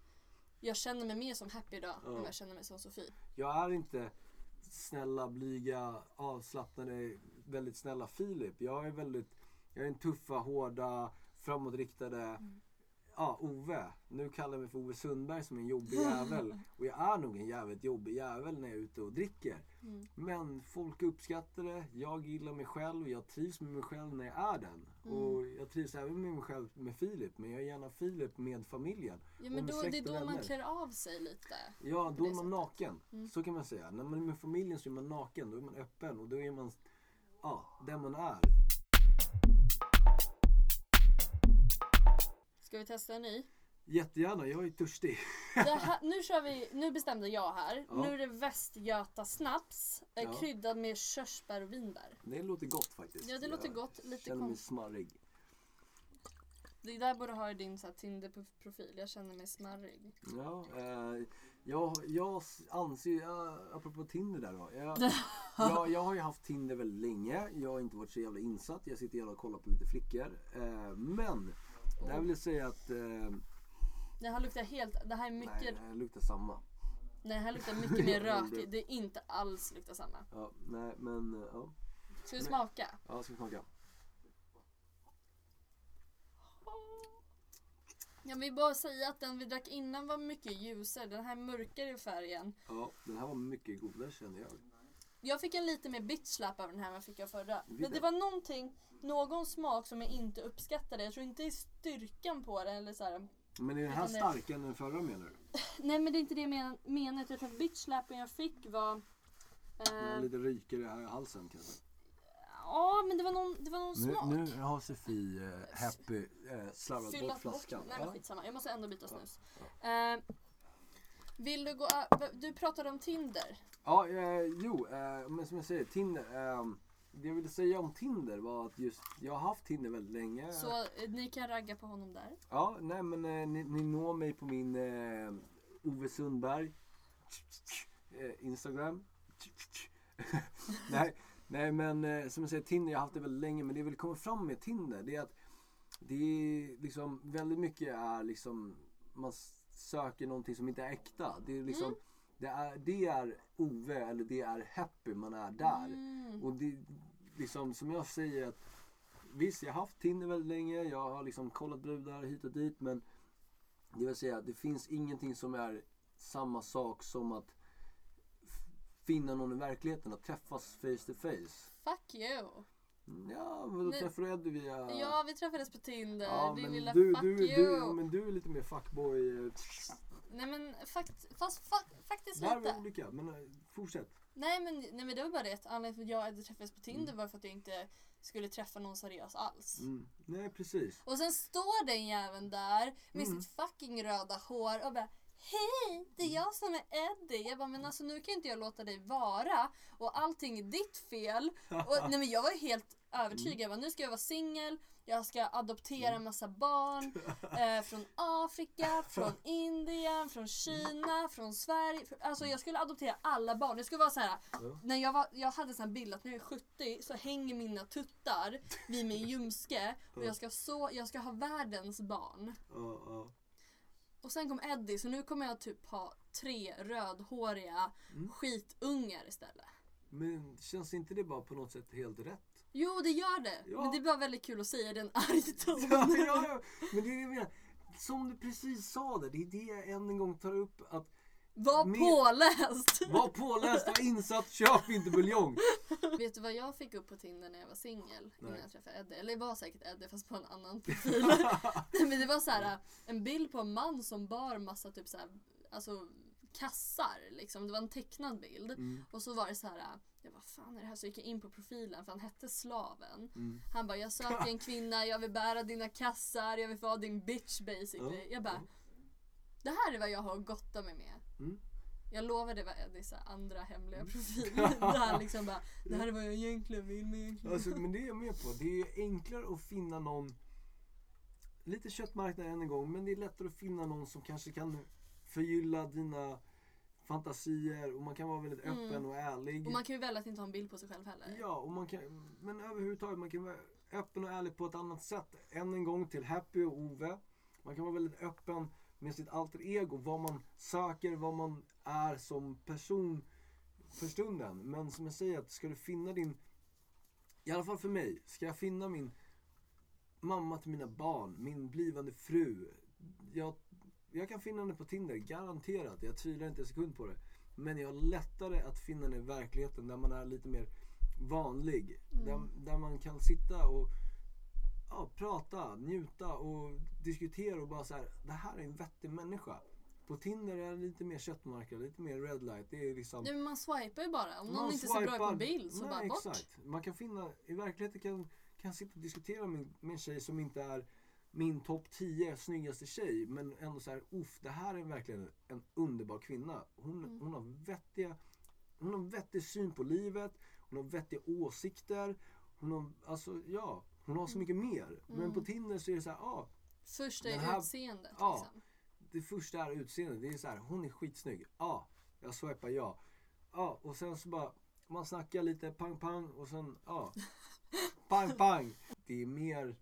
jag känner mig mer som happy idag Ja. än jag känner mig som Sofie. Jag är inte snälla, blyga, avslappnade, väldigt snälla Filip. Jag är väldigt, jag är en tuffa, hårda, framåtriktade, Mm. ja, Ove. Nu kallar jag mig för Ove Sundberg som en jobbig jävel. Och jag är nog en jävligt jobbig jävel när jag är ute och dricker. Mm. Men folk uppskattar det, jag gillar mig själv, jag trivs med mig själv när jag är den. Mm. Och jag trivs även med mig själv med Filip, men jag är gärna Filip med familjen. Ja men då, det är då man klär av sig lite. Ja, då är man sättet. naken. Mm. Så kan man säga. När man är med familjen så är man naken, då är man öppen och då är man ja, den man är. Ska vi testa en ny? Jättegärna, jag är törstig. Här, nu, kör vi, nu bestämde jag här. Ja. Nu är det Västgöta snaps eh, Ja. kryddad med körsbär och vinbär. Det låter gott faktiskt. Ja det låter jag gott. Lite känner mig smarrig. Det där borde ha i din så här, Tinder-profil. Jag känner mig smarrig. Ja, eh, jag, jag anser, ja, apropå Tinder där då. Jag, jag, jag har ju haft Tinder väldigt länge. Jag har inte varit så jävla insatt. Jag sitter gärna och kollar på lite flickor. Eh, men, där vill jag säga att eh, Det här luktar helt, det här är mycket, nej, nej, det luktar samma. det här luktar mycket mer Ja, rök. det- Det är inte alls luktar samma. Ja, nej, men eh, ja. Ska vi smaka? Ja, ska vi smaka. Jag vill bara säga att den vi drack innan var mycket ljusare. Den här mörkare i färgen. Ja, den här var mycket godare känner jag. Jag fick en lite mer bitch slap av den här än vad jag fick av förra. Men det. var någonting, någon smak som jag inte uppskattade. Jag tror inte det är styrkan på den eller så här. Men är den här starkare än den förra menar du? nej men det är inte det jag men, menar. Jag tror att bitchlappen jag fick var... Eh, lite rykare här i halsen kanske. ja men det var någon, det var någon Nu, smak. nu har Sofie eh, happy eh, slarvat bort flaskan. Nej men skitsamma, jag måste ändå byta snus. Eh, vill du gå ö- Du pratade om Tinder. Ja, eh, jo, eh, men som jag säger, Tinder. Eh, det jag ville säga om Tinder var att just, jag har haft Tinder väldigt länge. Så eh, ni kan ragga på honom där. Ja, nej men eh, ni, ni når mig på min eh, Ove Sundberg eh, Instagram. nej, nej men eh, som jag säger, Tinder, jag har haft det väldigt länge. Men det jag vill komma fram med Tinder, det är att det är liksom väldigt mycket är liksom man söker någonting som inte är äkta. Det är liksom det, är, det är Ove eller det är Happy man är där. Mm. Och det liksom som jag säger att Visst, jag har haft Tinder väldigt länge. Jag har liksom kollat brudar hit och dit. Men det vill säga, det finns ingenting som är samma sak som att finna någon i verkligheten. Att träffas face to face. Fuck you. Ja, men då Nej. träffar du Eddie via... Ja vi träffades på Tinder. Ja, Din men lilla du, fuck du, you. du, men du är lite mer fuckboy. eh, Nej men fakt, fast fa- faktiskt Där är vi lite. olika, men eh, fortsätt. Nej men, nej men det var bara det att anledningen till att jag hade träffats på Tinder Mm. var för att jag inte skulle träffa någon seriös alls. Mm. Nej, precis. Och sen står den jäveln där med Mm. sitt fucking röda hår och bara Hej, det är jag som är Eddie. Jag bara, men alltså nu kan inte jag låta dig vara och allting är ditt fel. Och, nej men jag var helt övertygad. Jag bara, nu ska jag vara singel, jag ska adoptera en massa barn eh, från Afrika, från Indien, från Kina, från Sverige. Alltså jag skulle adoptera alla barn. Det skulle vara så här. När jag, var, jag hade en sån bild att när jag är 70 så hänger mina tuttar vid min ljumske och jag ska, så, jag ska ha världens barn. Och sen kom Eddie så nu kommer jag typ ha tre rödhåriga Mm. skitungar istället. Men känns inte det bara på något sätt helt rätt? Jo det gör det. Ja. Men det är bara väldigt kul att säga den arg ton. Ja, ja, ja. Men det är det jag menar. Som du precis sa där, det är det jag än en gång tar upp. Att Var Mer- påläst! var påläst, var insatt, köp inte buljong. Vet du vad jag fick upp på Tinder när jag var singel? Innan Nej. jag träffade Eddie. Eller det var säkert Eddie fast på en annan profil. Nej, men det var så här en bild på en man som bar massa typ så här, alltså kassar liksom. Det var en tecknad bild. Mm, Och så var det så här, jag vad fan är det här? Så gick jag in på profilen för han hette Slaven. mm. Han bara, jag söker en kvinna, jag vill bära dina kassar, jag vill få din bitch basically. Ja, Jag bara. Det här är vad jag har att gotta mig med. Mm. Jag lovar det var här andra hemliga profil. Där han liksom bara, det här är vad jag egentligen vill med egentligen. Alltså, men det är jag med på. Det är enklare att finna någon Lite köttmarknad än en gång, men det är lättare att finna någon som kanske kan förgylla dina fantasier och man kan vara väldigt Mm. öppen och ärlig. Och man kan ju välja att inte ha en bild på sig själv heller. Ja, och man kan, men överhuvudtaget man kan vara öppen och ärlig på ett annat sätt. Än en gång till Happy och Ove. Man kan vara väldigt öppen med sitt alter ego, vad man söker, vad man är som person för stunden. Men som jag säger, att ska du finna din, i alla fall för mig, ska jag finna min mamma till mina barn, min blivande fru. Jag, jag kan finna henne på Tinder, garanterat. Jag tvivlar inte en sekund på det. Men jag har lättare att finna henne i verkligheten där man är lite mer vanlig. Mm. Där, där man kan sitta och ja, prata, njuta och diskutera och bara så här, det här är en vettig människa. På Tinder är det lite mer köttmarknad, lite mer red light. Det är liksom... Nej, men man swipar ju bara. Om någon inte ser bra ut på bild så Nej, bara bort. Exakt. Man kan finna, i verkligheten kan, kan jag sitta och diskutera med, med en tjej som inte är min topp 10 snyggaste tjej. Men ändå så här, uff, det här är verkligen en underbar kvinna. Hon, Mm. hon har vettiga, hon har vettig syn på livet. Hon har vettiga åsikter. Hon har, alltså ja, hon har så mycket mer. Men Mm. på Tinder så är det så här, ja, Först Den är här- utseendet ja. liksom. det första är utseendet. Det är så här, hon är skitsnygg. Ja, jag swipar ja. Ja, och sen så bara, man snackar lite pang pang och sen ja. Pang pang. Det är mer,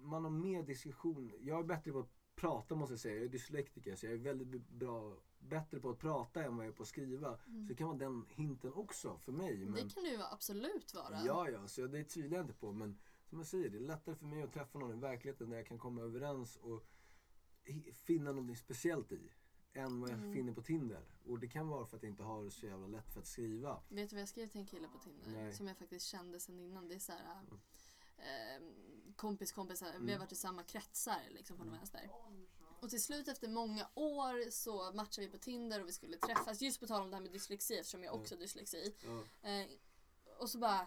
man har mer diskussion. Jag är bättre på att prata måste jag säga. Jag är dyslektiker så jag är väldigt bra, bättre på att prata än vad jag är på att skriva. Så det kan vara den hinten också för mig. Men, Det kan du ju absolut vara. Ja, ja, så det tvivlar jag inte på. Men som jag säger, det är lättare för mig att träffa någon i verkligheten där jag kan komma överens och finna något speciellt i. Än vad jag Mm. finner på Tinder. Och det kan vara för att jag inte har så jävla lätt för att skriva. Vet du vad jag skrev till en kille på Tinder? Nej. Som jag faktiskt kände sen innan. Det är så här, eh, kompis kompisar, vi har Mm. varit i samma kretsar liksom på något vänster. Och till slut efter många år så matchade vi på Tinder och vi skulle träffas. Just på tal om det här med dyslexi eftersom jag också har dyslexi. Ja. Eh, och så bara...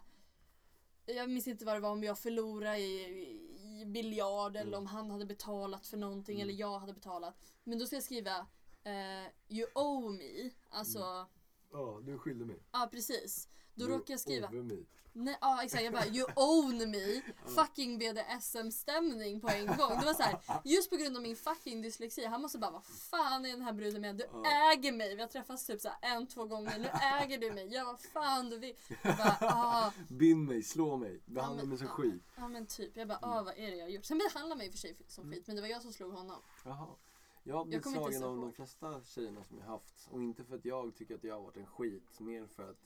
Jag minns inte vad det var om jag förlorade i, i biljard eller Mm. om han hade betalat för någonting Mm. eller jag hade betalat. Men då ska jag skriva eh, You owe me. Alltså, ja Ja, du skyllde mig. precis. Då Du råkade jag skriva mig. Nej, ja exakt, jag bara you own me. Fucking BDSM-stämning på en gång. Det var så här, just på grund av min fucking dyslexi. Han måste bara, vad fan är den här bruden med? Du Ja. äger mig. Vi har träffats typ så här en, två gånger. Nu äger du mig. Gör vad fan du vill. Jag bara, ah. Bind mig, slå mig, behandla men- mig som ja. skit. Ja men typ. Jag bara, ah, vad är det jag har gjort? Sen behandlade han mig i och för sig som skit. Men det var jag som slog honom. Jaha. Jag har blivit slagen av de flesta tjejerna som jag haft. Och inte för att jag tycker att jag har varit en skit. Mer för att,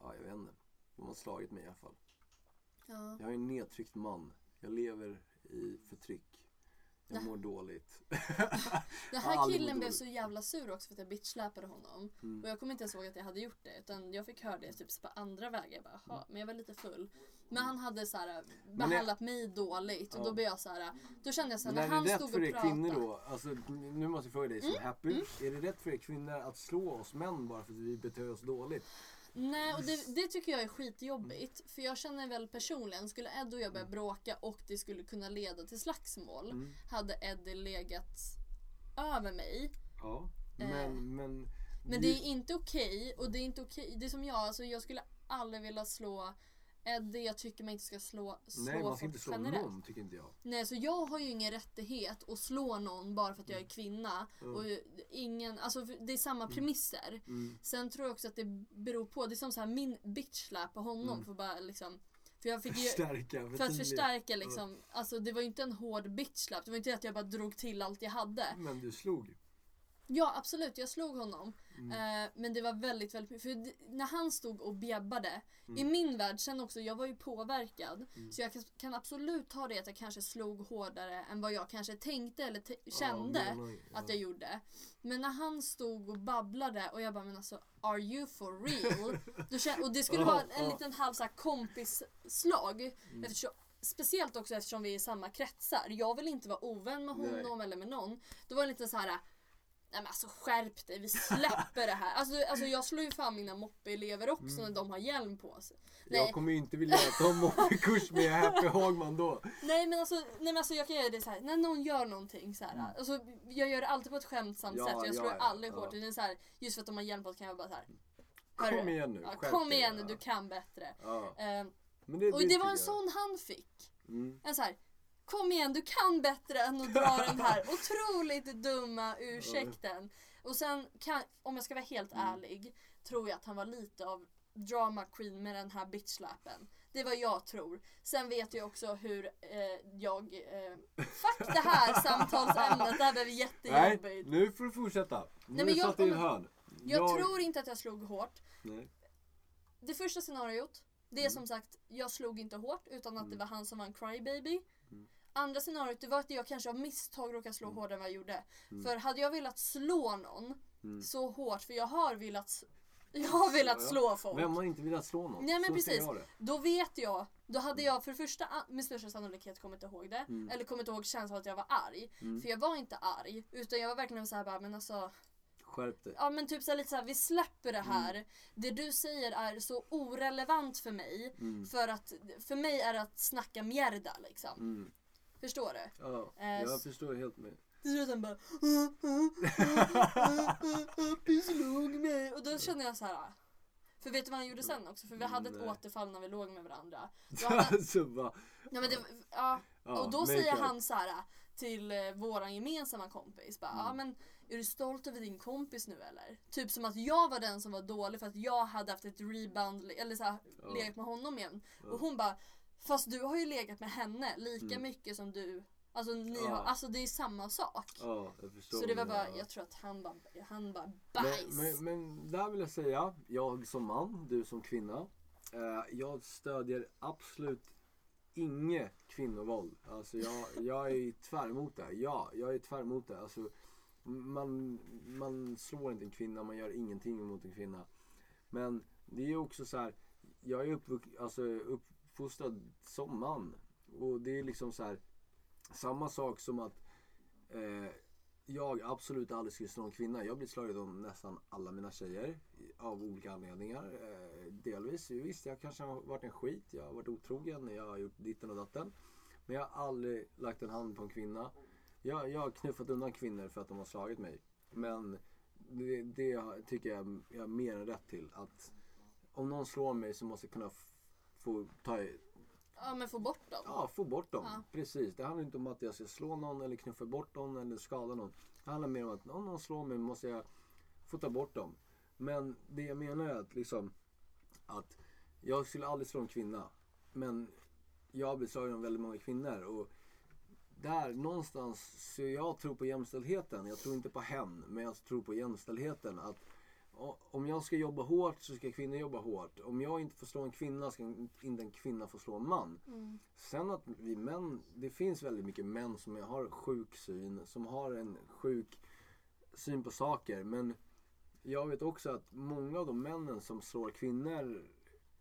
ja jag vet inte. De har slagit mig i alla fall. Ja. Jag är en nedtryckt man. Jag lever i förtryck. Jag Ja. mår dåligt. Den Jag här killen blev så jävla sur också för att jag bitchsläpade honom. Mm. Och jag kommer inte ens ihåg att jag hade gjort det. Utan jag fick höra det typ på andra vägar. Jag bara, "Jaha." men jag var lite full. Men han hade så här, behandlat mig dåligt. Och Ja. då blev jag så här, då kände jag så här, när är han det rätt stod för och er pratade. kvinnor då? Alltså, nu måste jag fråga dig Mm, som happy. Är det rätt för er kvinnor att slå oss män bara för att vi beter oss dåligt? Nej, och det, det tycker jag är skitjobbigt. För jag känner väl personligen, skulle Ed och jag börja bråka och det skulle kunna leda till slagsmål. Mm. Hade Eddie legat över mig. Ja. Men, Eh. men... Men det är inte okej. och det är inte okej. Det är som jag, alltså jag skulle aldrig vilja slå Eddie. Jag tycker man inte ska slå, slå Nej, man ska inte slå generellt. någon tycker inte jag. Nej, så jag har ju ingen rättighet att slå någon bara för att jag är kvinna. Mm. Och ingen, alltså för det är samma premisser. Mm. Sen tror jag också att det beror på, det är som så här min bitch-slap på honom. Mm. För, bara liksom, för jag fick ju, Förstärka. för att förtydliga. förstärka liksom, alltså det var ju inte en hård bitch-slap. Det var inte att jag bara drog till allt jag hade. Men du slog. Ja absolut, jag slog honom. Mm. Eh, men det var väldigt, väldigt mycket. För när han stod och bjabbade. Mm. I min värld sen också, jag var ju påverkad. Så jag kan, absolut ta det att jag kanske slog hårdare än vad jag kanske tänkte eller kände menar- ja. att jag gjorde. Men när han stod och babblade och jag bara men alltså are you for real? Och det skulle Ja, vara en. Mm. liten halv så här kompisslag. Eftersom, speciellt också eftersom vi är i samma kretsar. Jag vill inte vara ovän med Nej. honom eller med någon. Då var det lite så här. Nej men alltså skärp dig, vi släpper det här. Alltså, alltså jag slår ju fan mina moppeelever också Mm. när de har hjälm på sig. Jag Nej. kommer ju inte vilja att de åker kurs med Happy Hagman då. Nej men alltså, nej, men alltså jag kan göra det så här. när någon gör någonting så här. Alltså, jag gör det alltid på ett skämtsamt Mm. Ja, sätt. Jag ja, slår ja, aldrig ja. hårt. Det är så här, just för att de har hjälm på sig kan jag bara så här. Kom igen nu. Ja, kom igen nu, ja. du kan bättre. Ja. Eh, Men det, och det var tycker en jag. sån han fick. Mm. En så här, kom igen du kan bättre än att dra den här otroligt dumma ursäkten. Och sen kan, om jag ska vara helt Mm. ärlig, tror jag att han var lite av drama queen med den här bitchlappen. Det är vad jag tror. Sen vet jag också hur eh, jag... Eh, fuck det här samtalsämnet, det här blev Nej, jättejobbigt. nu får du fortsätta. Nu Nej, men jag- satt i om- hörn. Jag tror inte att jag slog hårt. Nej. Det första scenariot, det är Mm. som sagt, jag slog inte hårt utan att det var han som var en crybaby. Mm. Andra scenariot, det var att jag kanske av misstag råkade slå hårdare än vad jag gjorde. Mm. För hade jag velat slå någon Mm. så hårt, för jag har velat, jag har velat slå folk. Vem har inte velat slå någon? Nej, men Så precis. Då vet jag, då hade jag för det första med största sannolikhet kommit ihåg det. Mm. Eller kommit ihåg känslan att jag var arg. Mm. För jag var inte arg. Utan jag var verkligen så här bara, men alltså Skärp dig. Ja men typ så här, lite så här, vi släpper det Mm. här. Det du säger är så orelevant för mig. Mm. För att för mig är det att snacka mjärda liksom. Mm. Förstår du? Ja, Eh, jag s- förstår helt med. Till slut han bara Du slog mig. Och då kände jag så här. För vet du vad han gjorde sen också? För vi hade ett Nej. återfall när vi låg med varandra. Då hade, alltså bara, ja, men det, ja, ja, och då make säger han så här till eh, våran gemensamma kompis. Bara, Mm. ja, men är du stolt över din kompis nu eller? Typ som att jag var den som var dålig för att jag hade haft ett rebound eller så här, Ja. legat med honom igen. Och hon bara, fast du har ju legat med henne lika Mm. mycket som du. Alltså, ni Ja. har, alltså det är samma sak. Ja. Så det var bara, ja. jag tror att han bara, han bara bajs. Men, men, men där vill jag säga, jag som man, du som kvinna. Eh, jag stödjer absolut inget kvinnovåld. Alltså jag, jag är tvär emot det. Ja, jag är tvär emot det. Alltså, man, man slår inte en kvinna, man gör ingenting mot en kvinna. Men det är också så här, jag är uppvux- alltså, uppfostrad som man. Och det är liksom så här, samma sak som att eh, jag absolut aldrig skulle slå en kvinna. Jag blir slagen av nästan alla mina tjejer av olika anledningar. Eh, delvis, visst jag kanske har varit en skit, jag har varit otrogen, jag har gjort ditten och datten. Men jag har aldrig lagt en hand på en kvinna. Jag, jag har knuffat undan kvinnor för att de har slagit mig. Men det, det tycker jag jag har mer än rätt till. Att om någon slår mig så måste jag kunna få ta, Ja men få bort dem. Ja, få bort dem. Ja. Precis. Det handlar inte om att jag ska slå någon eller knuffa bort någon eller skada någon. Det handlar mer om att om någon slår mig måste jag få ta bort dem. Men det jag menar är att liksom att jag skulle aldrig slå en kvinna. Men jag blir slagen av väldigt många kvinnor. Och där någonstans, så jag tror på jämställdheten. Jag tror inte på hen, men jag tror på jämställdheten. Att om jag ska jobba hårt så ska kvinnor jobba hårt. Om jag inte får slå en kvinna ska inte en kvinna få slå en man. Mm. Sen att vi män, det finns väldigt mycket män som har sjuk syn, som har en sjuk syn på saker. Men jag vet också att många av de männen som slår kvinnor,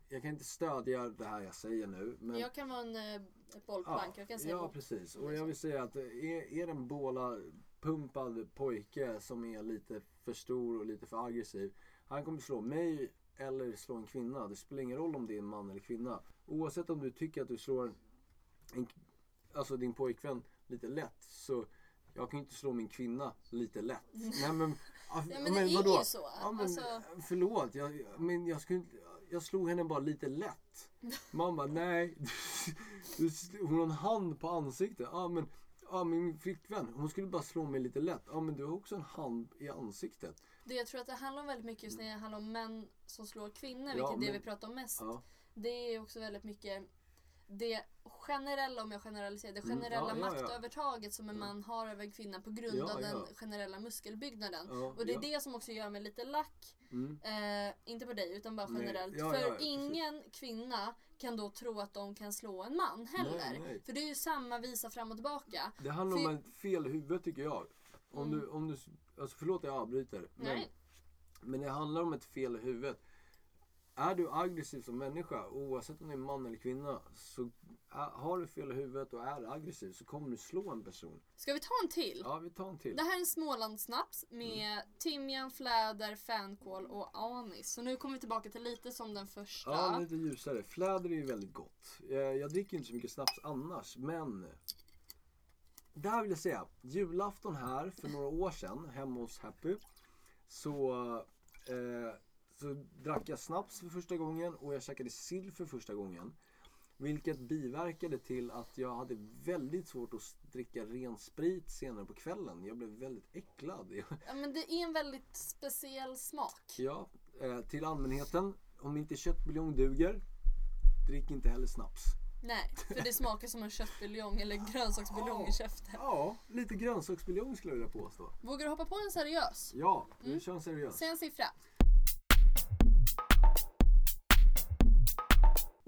jag kan inte stödja det här jag säger nu. Men, Jag kan vara en, eh, ett bollplank. jag kan säga ja, precis. Och jag vill säga att är, är det en båla pumpad pojke som är lite för stor och lite för aggressiv. Han kommer slå mig eller slå en kvinna. Det spelar ingen roll om det är en man eller kvinna. Oavsett om du tycker att du slår en, alltså din pojkvän lite lätt så jag kan ju inte slå min kvinna lite lätt. Nej men, Ja, men det är ju så. Ja, men, Alltså- Förlåt, jag, men jag, skulle, jag slog henne bara lite lätt. Man bara, nej. Hon har en hand på ansiktet. Ja men, ja, min flickvän, hon skulle bara slå mig lite lätt. Ja men du har också en hand i ansiktet. Det jag tror att det handlar om väldigt mycket just när det handlar om män som slår kvinnor, Ja, vilket är det men- vi pratar om mest. Ja, Det är också väldigt mycket det generella, om jag generaliserar, det Mm, generella ja, ja, maktövertaget som en man har över en kvinna på grund av den generella muskelbyggnaden. Och det är det som också gör mig lite lack. Mm. Eh, inte på dig, utan bara generellt. För ingen kvinna kan då tro att de kan slå en man heller. Nej, nej. För det är ju samma visa fram och tillbaka. Det handlar För- om ett fel i huvudet tycker jag. Om Mm. du, om du, alltså förlåt jag avbryter. Men, Nej. men det handlar om ett fel i huvudet. Är du aggressiv som människa, oavsett om du är man eller kvinna, så har du fel i huvudet och är aggressiv så kommer du slå en person. Ska vi ta en till? Ja, vi tar en till. Det här är en Smålandssnaps med timjan, fläder, fänkål och anis. Så nu kommer vi tillbaka till lite som den första. Ja, lite ljusare. Fläder är ju väldigt gott. Jag, jag dricker inte så mycket snaps annars, men där vill jag säga, julafton här för några år sedan hemma hos Happy så, eh, så drack jag snaps för första gången och jag käkade sill för första gången. Vilket biverkade till att jag hade väldigt svårt att dricka ren sprit senare på kvällen. Jag blev väldigt äcklad. Ja, men det är en väldigt speciell smak. Ja, eh, till allmänheten. Om inte köttbuljong duger, drick inte heller snaps. Nej, för det smakar som en köttbuljong eller grönsaksbuljong i käften. Ja, lite grönsaksbuljong skulle jag vilja påstå. Vågar du hoppa på en seriös? Ja, vi Mm. kör en seriös. Säg en siffra.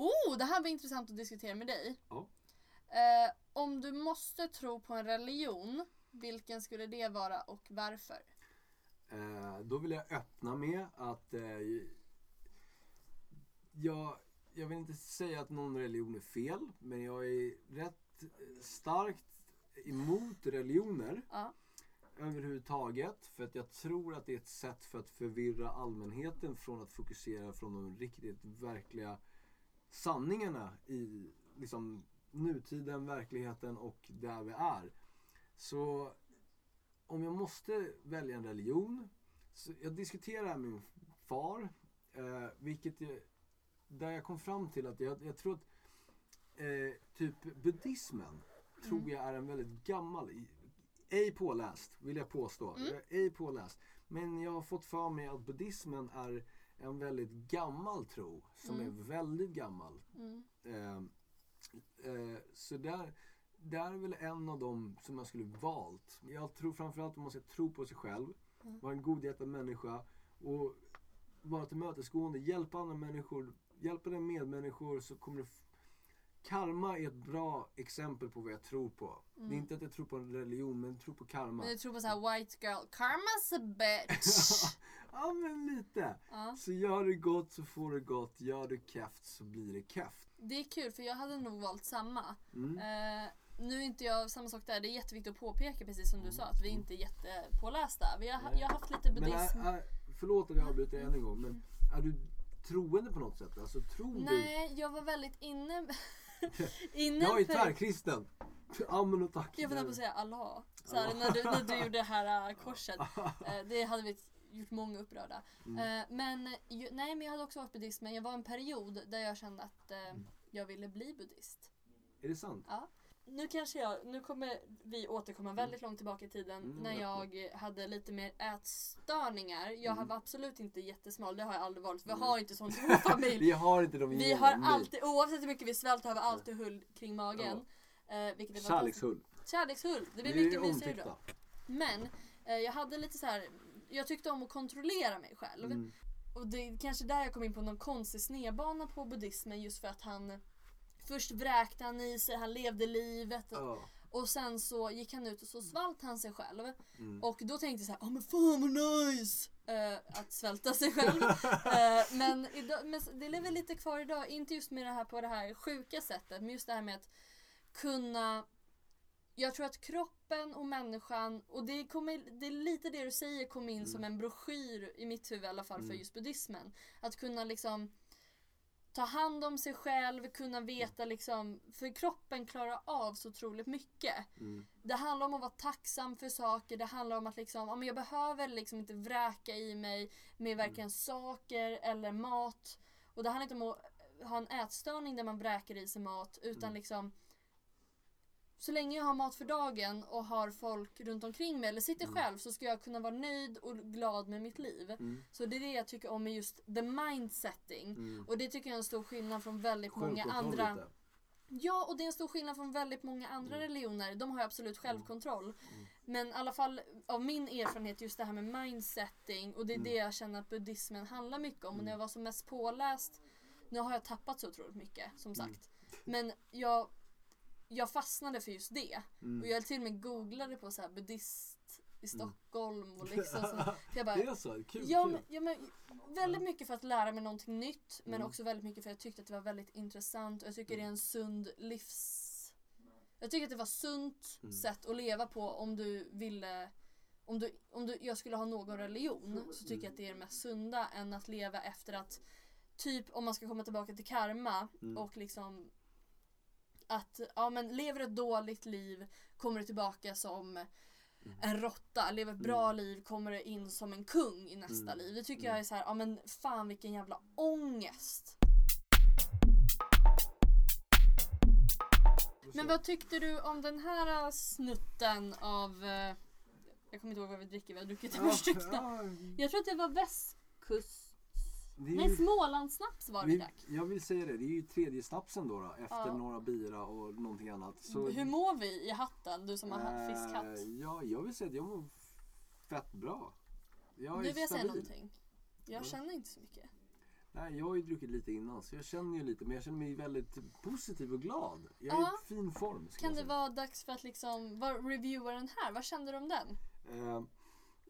Oh, det här var intressant att diskutera med dig. Ja. Eh, om du måste tro på en religion, vilken skulle det vara och varför? Eh, då vill jag öppna med att eh, jag, jag vill inte säga att någon religion är fel, men jag är rätt starkt emot religioner Ja. överhuvudtaget. För att jag tror att det är ett sätt för att förvirra allmänheten från att fokusera från de riktigt verkliga sanningarna i liksom, nutiden, verkligheten och där vi är. Så om jag måste välja en religion. Så jag diskuterar med min far. Eh, vilket jag, där jag kom fram till att jag, jag tror att eh, typ buddhismen tror Mm. jag är en väldigt gammal, ej påläst vill jag påstå. Mm. Jag är ej påläst. Men jag har fått för mig att buddhismen är en väldigt gammal tro. Som Mm. är väldigt gammal. Mm. Eh, eh, så där, där är väl en av dem som jag skulle valt. Jag tror framförallt att man ska tro på sig själv. Mm. Vara en godhjärtad människa. Och vara tillmötesgående. Hjälpa andra människor. Hjälpa dina medmänniskor så kommer du... Karma är ett bra exempel på vad jag tror på. Det är Mm. inte att jag tror på en religion, men jag tror på karma. Men jag tror på så här white girl, karma's a bitch. ja, men lite. ja. Så gör du gott så får du gott. Gör du keft så blir det keft. Det är kul för jag hade nog valt samma. Mm. Eh, nu är inte jag samma sak där. Det är jätteviktigt att påpeka precis som du sa att vi inte är jättepålästa. Vi har, Nej. jag har haft lite Men buddhism. är, är, förlåt att jag avbryter än en gång men är du troende på något sätt? Alltså tror du? Nej, jag var väldigt inne... inne Jag är tvärkristen. Amen och tack. Jag funderar på att säga Allah. Så här, när, du, när du gjorde det här äh, korset. Eh, det hade vi gjort många upprörda. Mm. Eh, men, nej, men jag hade också varit buddhist men jag var en period där jag kände att eh, Mm. jag ville bli buddhist. Är det sant? Ja. Nu kanske jag, nu kommer vi återkomma väldigt långt tillbaka i tiden Mm, när jag hade lite mer ätstörningar. Jag Mm. var absolut inte jättesmal, det har jag aldrig varit. Vi Nej. har inte sån stor familj. Vi har inte de Vi har alltid, oavsett hur mycket vi svälter har vi alltid hull kring magen. Eh, vilket är fantastiskt. Kärlekshull. Kärlekshull. Det blir mycket mysigare då. Men eh, jag hade lite så här. Jag tyckte om att kontrollera mig själv. Mm. Och det är kanske där jag kom in på någon konstig snedbana på buddhismen just för att han Först vräkte han i sig, han levde livet Ja. och sen så gick han ut och så svalt han sig själv. Mm. Och då tänkte jag så här, ja men fan vad nice! Eh, att svälta sig själv. Eh, men, idag, men det lever lite kvar idag, inte just med det här på det här sjuka sättet, men just det här med att kunna jag tror att kroppen och människan, och det, kommer, det är lite det du säger kom in som en broschyr i mitt huvud i alla fall för Mm. just buddhismen. Att kunna liksom ta hand om sig själv, kunna veta liksom, för kroppen klarar av så otroligt mycket. Mm. Det handlar om att vara tacksam för saker, det handlar om att liksom, ja, men jag behöver liksom inte vräka i mig med varken saker eller mat. Och det handlar inte om att ha en ätstörning där man vräker i sig mat utan Mm. liksom så länge jag har mat för dagen och har folk runt omkring mig eller sitter Mm. själv så ska jag kunna vara nöjd och glad med mitt liv. Mm. Så det är det jag tycker om med just the mindsetting. Mm. Och det tycker jag är en stor skillnad från väldigt många Självkontroll andra lite. Ja, och det är en stor skillnad från väldigt många andra Mm. religioner. De har ju absolut självkontroll. Mm. Men i alla fall av min erfarenhet just det här med mindsetting och det är Mm. det jag känner att buddhismen handlar mycket om. Och när jag var som mest påläst, nu har jag tappat så otroligt mycket som Mm. sagt. Men jag, jag fastnade för just det. Mm. Och jag till och med googlade på så här buddhist i Stockholm och liksom så. Jag bara, Det är så? Kul, Ja, kul. men, ja, men, väldigt mycket för att lära mig någonting nytt men Mm. också väldigt mycket för att jag tyckte att det var väldigt intressant och jag tycker det är Mm. en sund livs... Jag tycker att det var sunt Mm. sätt att leva på om du ville om, du, om du, jag skulle ha någon religion så tycker jag att det är det mest sunda än att leva efter att typ om man ska komma tillbaka till karma Mm. och liksom att ja men lever ett dåligt liv kommer du tillbaka som en råtta, lever ett bra Mm. liv kommer du in som en kung i nästa Mm. liv. Det tycker Mm. jag är så här, ja men fan vilken jävla ångest. Men vad tyckte du om den här äh, snutten av, eh, jag kommer inte ihåg vad vi dricker, vi har druckit över stycken. ja, Jag tror att det var västkust, ju- Smålandssnaps var det vi drack. jag vill säga det, det är ju tredje snapsen då, då efter Ja. några bira och någonting annat. Så, Hur mår vi i hatten, du som har haft fiskhatt? Ja, jag vill säga att jag mår fett bra. Jag Nu är vill jag säga stabil. någonting. Jag Ja. känner inte så mycket. Nej, jag har ju druckit lite innan så jag känner ju lite men jag känner mig väldigt positiv och glad. Jag är Ja. i fin form. Kan det vara dags för att liksom vad reviewa den här? Vad kände du om den? Eh,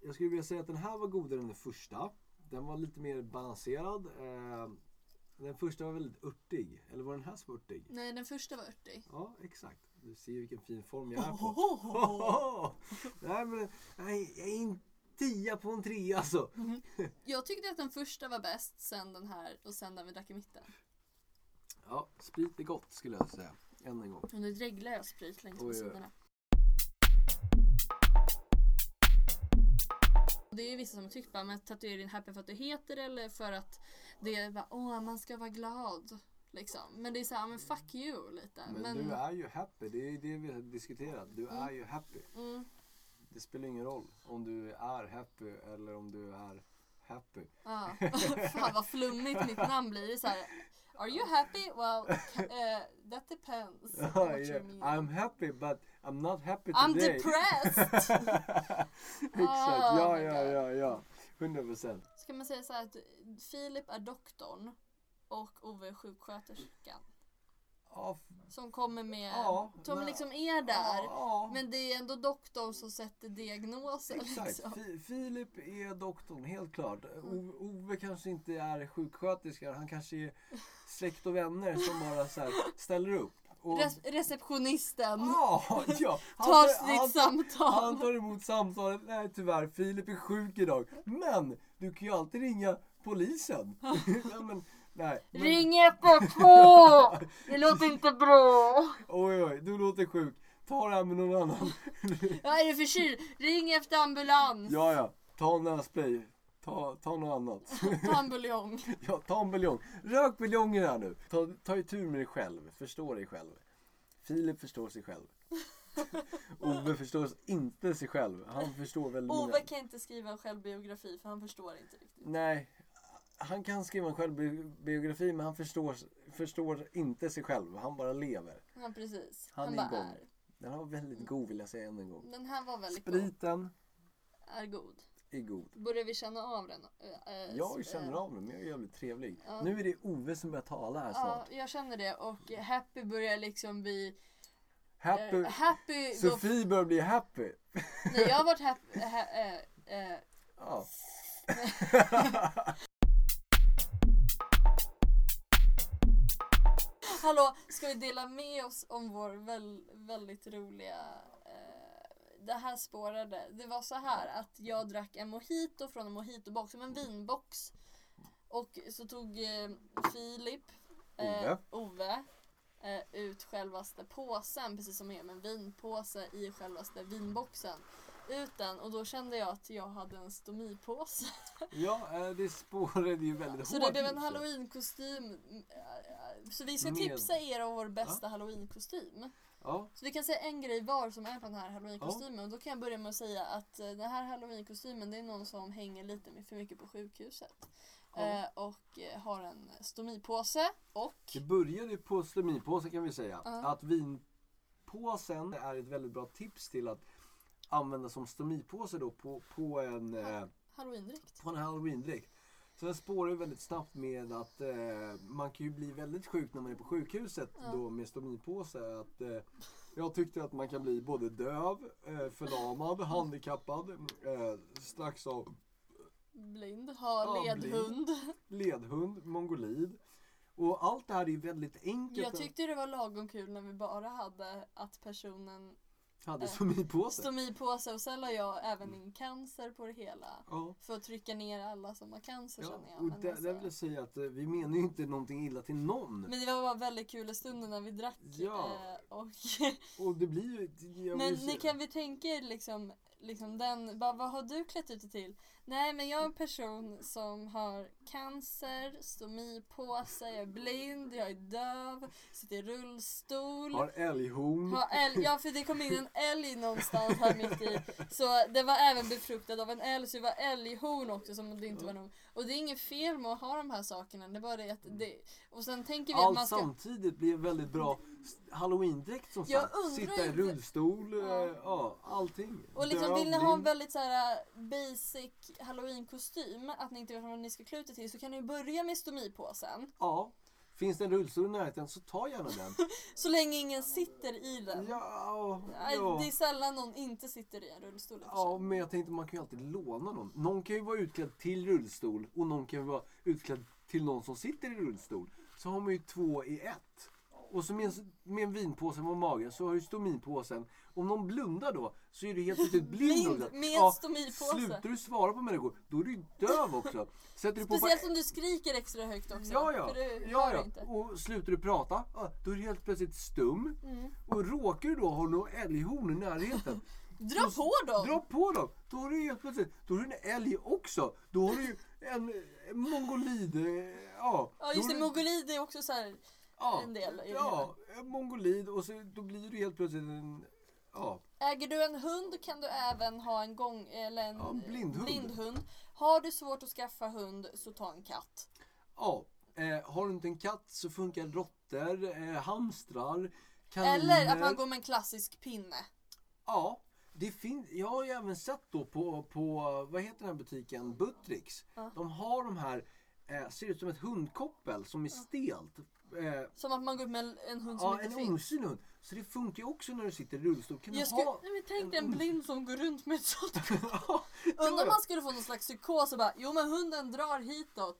jag skulle vilja säga att den här var godare än den första. Den var lite mer balanserad. Eh, den första var väldigt örtig. Eller var den här så örtig? Nej, den första var örtig. Ja, exakt. Du ser vilken fin form jag är på. nej, men nej, jag är en tia på en trea alltså. Jag tyckte att den första var bäst, sen den här och sen den vi drack i mitten. Ja, sprit är gott skulle jag säga. Än en gång. Och nu dreglar jag sprit längs med sidorna. Det är ju vissa som har tyckt bara, men tatuera din happy för att du heter eller för att det är bara, åh man ska vara glad. Liksom. Men det är såhär, men fuck you lite. Men, Men, du är ju happy. Det är ju det vi har diskuterat. Du är ju happy. mm, Det spelar ingen roll om du är happy eller om du är happy. ja. Fan vad flummigt mitt namn blir. Det är så här, Are you happy? Well, uh, that depends. you mean. I'm happy but I'm not happy I'm today. depressed! Exakt, Oh ja, ja, ja, ja. 100 procent. Ska man säga så här att Filip är doktorn och Ove är sjuksköterskan. Ja, Som kommer med, Ja, som liksom är där. Ja, Men det är ändå doktorn som sätter diagnoser. Exakt. Liksom. Fi- Filip är doktorn, helt klart. O- Ove kanske inte är sjuksköterska, han kanske är släkt och vänner som bara så ställer upp. Och, Res- receptionisten Ja, ja. Han tar sitt samtal. Han tar emot samtalet. Nej tyvärr, Filip är sjuk idag. Men du kan ju alltid ringa polisen. ja, men, nej. Men, Ring 112! Det låter inte bra. Oj, oj, du låter sjuk. Ta det här med någon annan. Ja, är förkyld? Ring efter ambulans. ja, ja. Ta en nässpray. Ta, ta något annat. Ta en buljong. ja, ta en buljong. Rök buljongen här nu. Ta, ta i tur med dig själv. Förstå dig själv. Filip förstår sig själv. Ove förstår inte sig själv. Han förstår väldigt många. Ove kan inte skriva en självbiografi för han förstår inte riktigt. Nej, han kan skriva en självbiografi men han förstår, förstår inte sig själv. Han bara lever. Ja, precis. Han Han, är bara igång. är. Den var väldigt god vill jag säga än en gång. Den här var väldigt god. Spriten Är god. Är god. Börjar vi känna av den? Äh, Jag känner äh, av den men jag är jävligt trevlig. Ja. Nu är det Ove som börjar tala här Ja, snart. jag känner det och Happy börjar liksom bli... Happy. äh, happy Sofie börjar bli happy. Nej, jag har varit happy... Ha, äh, Ja. Hallå, ska vi dela med oss om vår väl, väldigt roliga... Eh, det här spårade. Det var så här att jag drack en mojito från en mojitobox, som en vinbox. Och så tog eh, Filip, eh, Ove. Ove eh, ut självaste påsen, precis som är med en vinpåse i självaste vinboxen. Ut den och då kände jag att jag hade en stomipåse. ja, eh, det spårade ju väldigt Så hårt. det blev en halloweenkostym. Mm, äh, Så vi ska Med- tipsa er om vår bästa halloweenkostym. Ja, Så vi kan säga en grej var som är på den här halloweenkostymen. Och då kan jag börja med att säga att eh, den här halloweenkostymen det är någon som hänger lite för mycket på sjukhuset. Ja. Eh, och eh, har en stomipåse och det började på stomipåsen kan vi säga. Ja. Att vinpåsen är ett väldigt bra tips till att använda som stomipåse då på, på en eh, halloweendräkt. på en halloweendräkt. Så den spårar ju väldigt snabbt med att eh, man kan ju bli väldigt sjuk när man är på sjukhuset Ja. då med stomipåse. Att, eh, jag tyckte att man kan bli både döv, eh, förlamad, handikappad, eh, strax av Blind, har Ja, ledhund. ledhund, mongolid. Och allt det här är väldigt enkelt. Jag tyckte det var lagom kul när vi bara hade att personen hade eh, stomipåse. stomipåse och sen la jag även in cancer på det hela. Ja. För att trycka ner alla som har cancer Ja, känner jag. och Men, där, alltså- vill jag säga att eh, vi menar ju inte någonting illa till någon. men det var bara väldigt kul i stunden när vi drack. Ja. Eh, och Och det blir ju... men ni kan vi tänka er liksom, liksom den, bara, vad har du klätt ut dig till? Nej men jag är en person som har cancer, stomipåse, jag är blind, jag är döv, sitter i rullstol. Har älghorn. Ha älg, ja för det kom in en älg någonstans här mitt i. Så det var även befruktad av en älg så det var älghorn också som det inte var nog. Och det är inget fel med att ha de här sakerna. Det är bara det att det... Och sen tänker vi att Allt man ska... samtidigt blir väldigt bra halloweendräkt som Jag sagt. Sitta i rullstol, Ja. ja, ja allting. Och liksom vill ni ha en väldigt så här uh, basic halloween-kostym, att ni inte vet vad ni ska klä ut till, så kan ni börja med stomipåsen. Ja. Finns det en rullstol i närheten så ta gärna den. Så länge ingen sitter i den. Ja, ja. Det är sällan någon inte sitter i en rullstol Ja, men jag tänkte man kan ju alltid låna någon. Någon kan ju vara utklädd till rullstol och någon kan ju vara utklädd till någon som sitter i rullstol. Så har man ju två i ett. Och så med en, med en vinpåse på magen så har du stomipåsen. Om någon blundar då så är du helt plötsligt blind. Också. med stomipåse. Slutar du svara på människor då är du döv också. Sätter du på Speciellt om du skriker extra högt också. Ja, ja. För du ja, ja. inte. Och slutar du prata, ja, då är du helt plötsligt stum. Mm. Och råkar du då ha några älghorn i närheten, Dra Då- på dem! Dra på dem! Då har du helt plötsligt, då har du en älg också. Då har du ju en, en mongolid. eh, Ja, Ja just det, du- mongolid är också så här. Ja, en del Ja, mongolid och så, då blir du helt plötsligt en... Ja, Äger du en hund kan du även ha en gång eller en Ja, en blindhund. blindhund. Har du svårt att skaffa hund så ta en katt. ja. Eh, har du inte en katt så funkar råttor, eh, hamstrar, kaniner. Eller att man går med en klassisk pinne. Ja, det finns. Jag har ju även sett då på, på vad heter den här butiken? Buttricks. Ja. De har de här, eh, ser ut som ett hundkoppel som är stelt. Eh, Som att man går med en hund som Ja, inte en finns. osynlig hund. Så det funkar ju också när du sitter i rullstol. Kan Jag du skulle, ha... nej, men tänk dig en en blind som går runt med ett sånt. ja, Undrar om man skulle få någon slags psykos och bara, jo men hunden drar hitåt.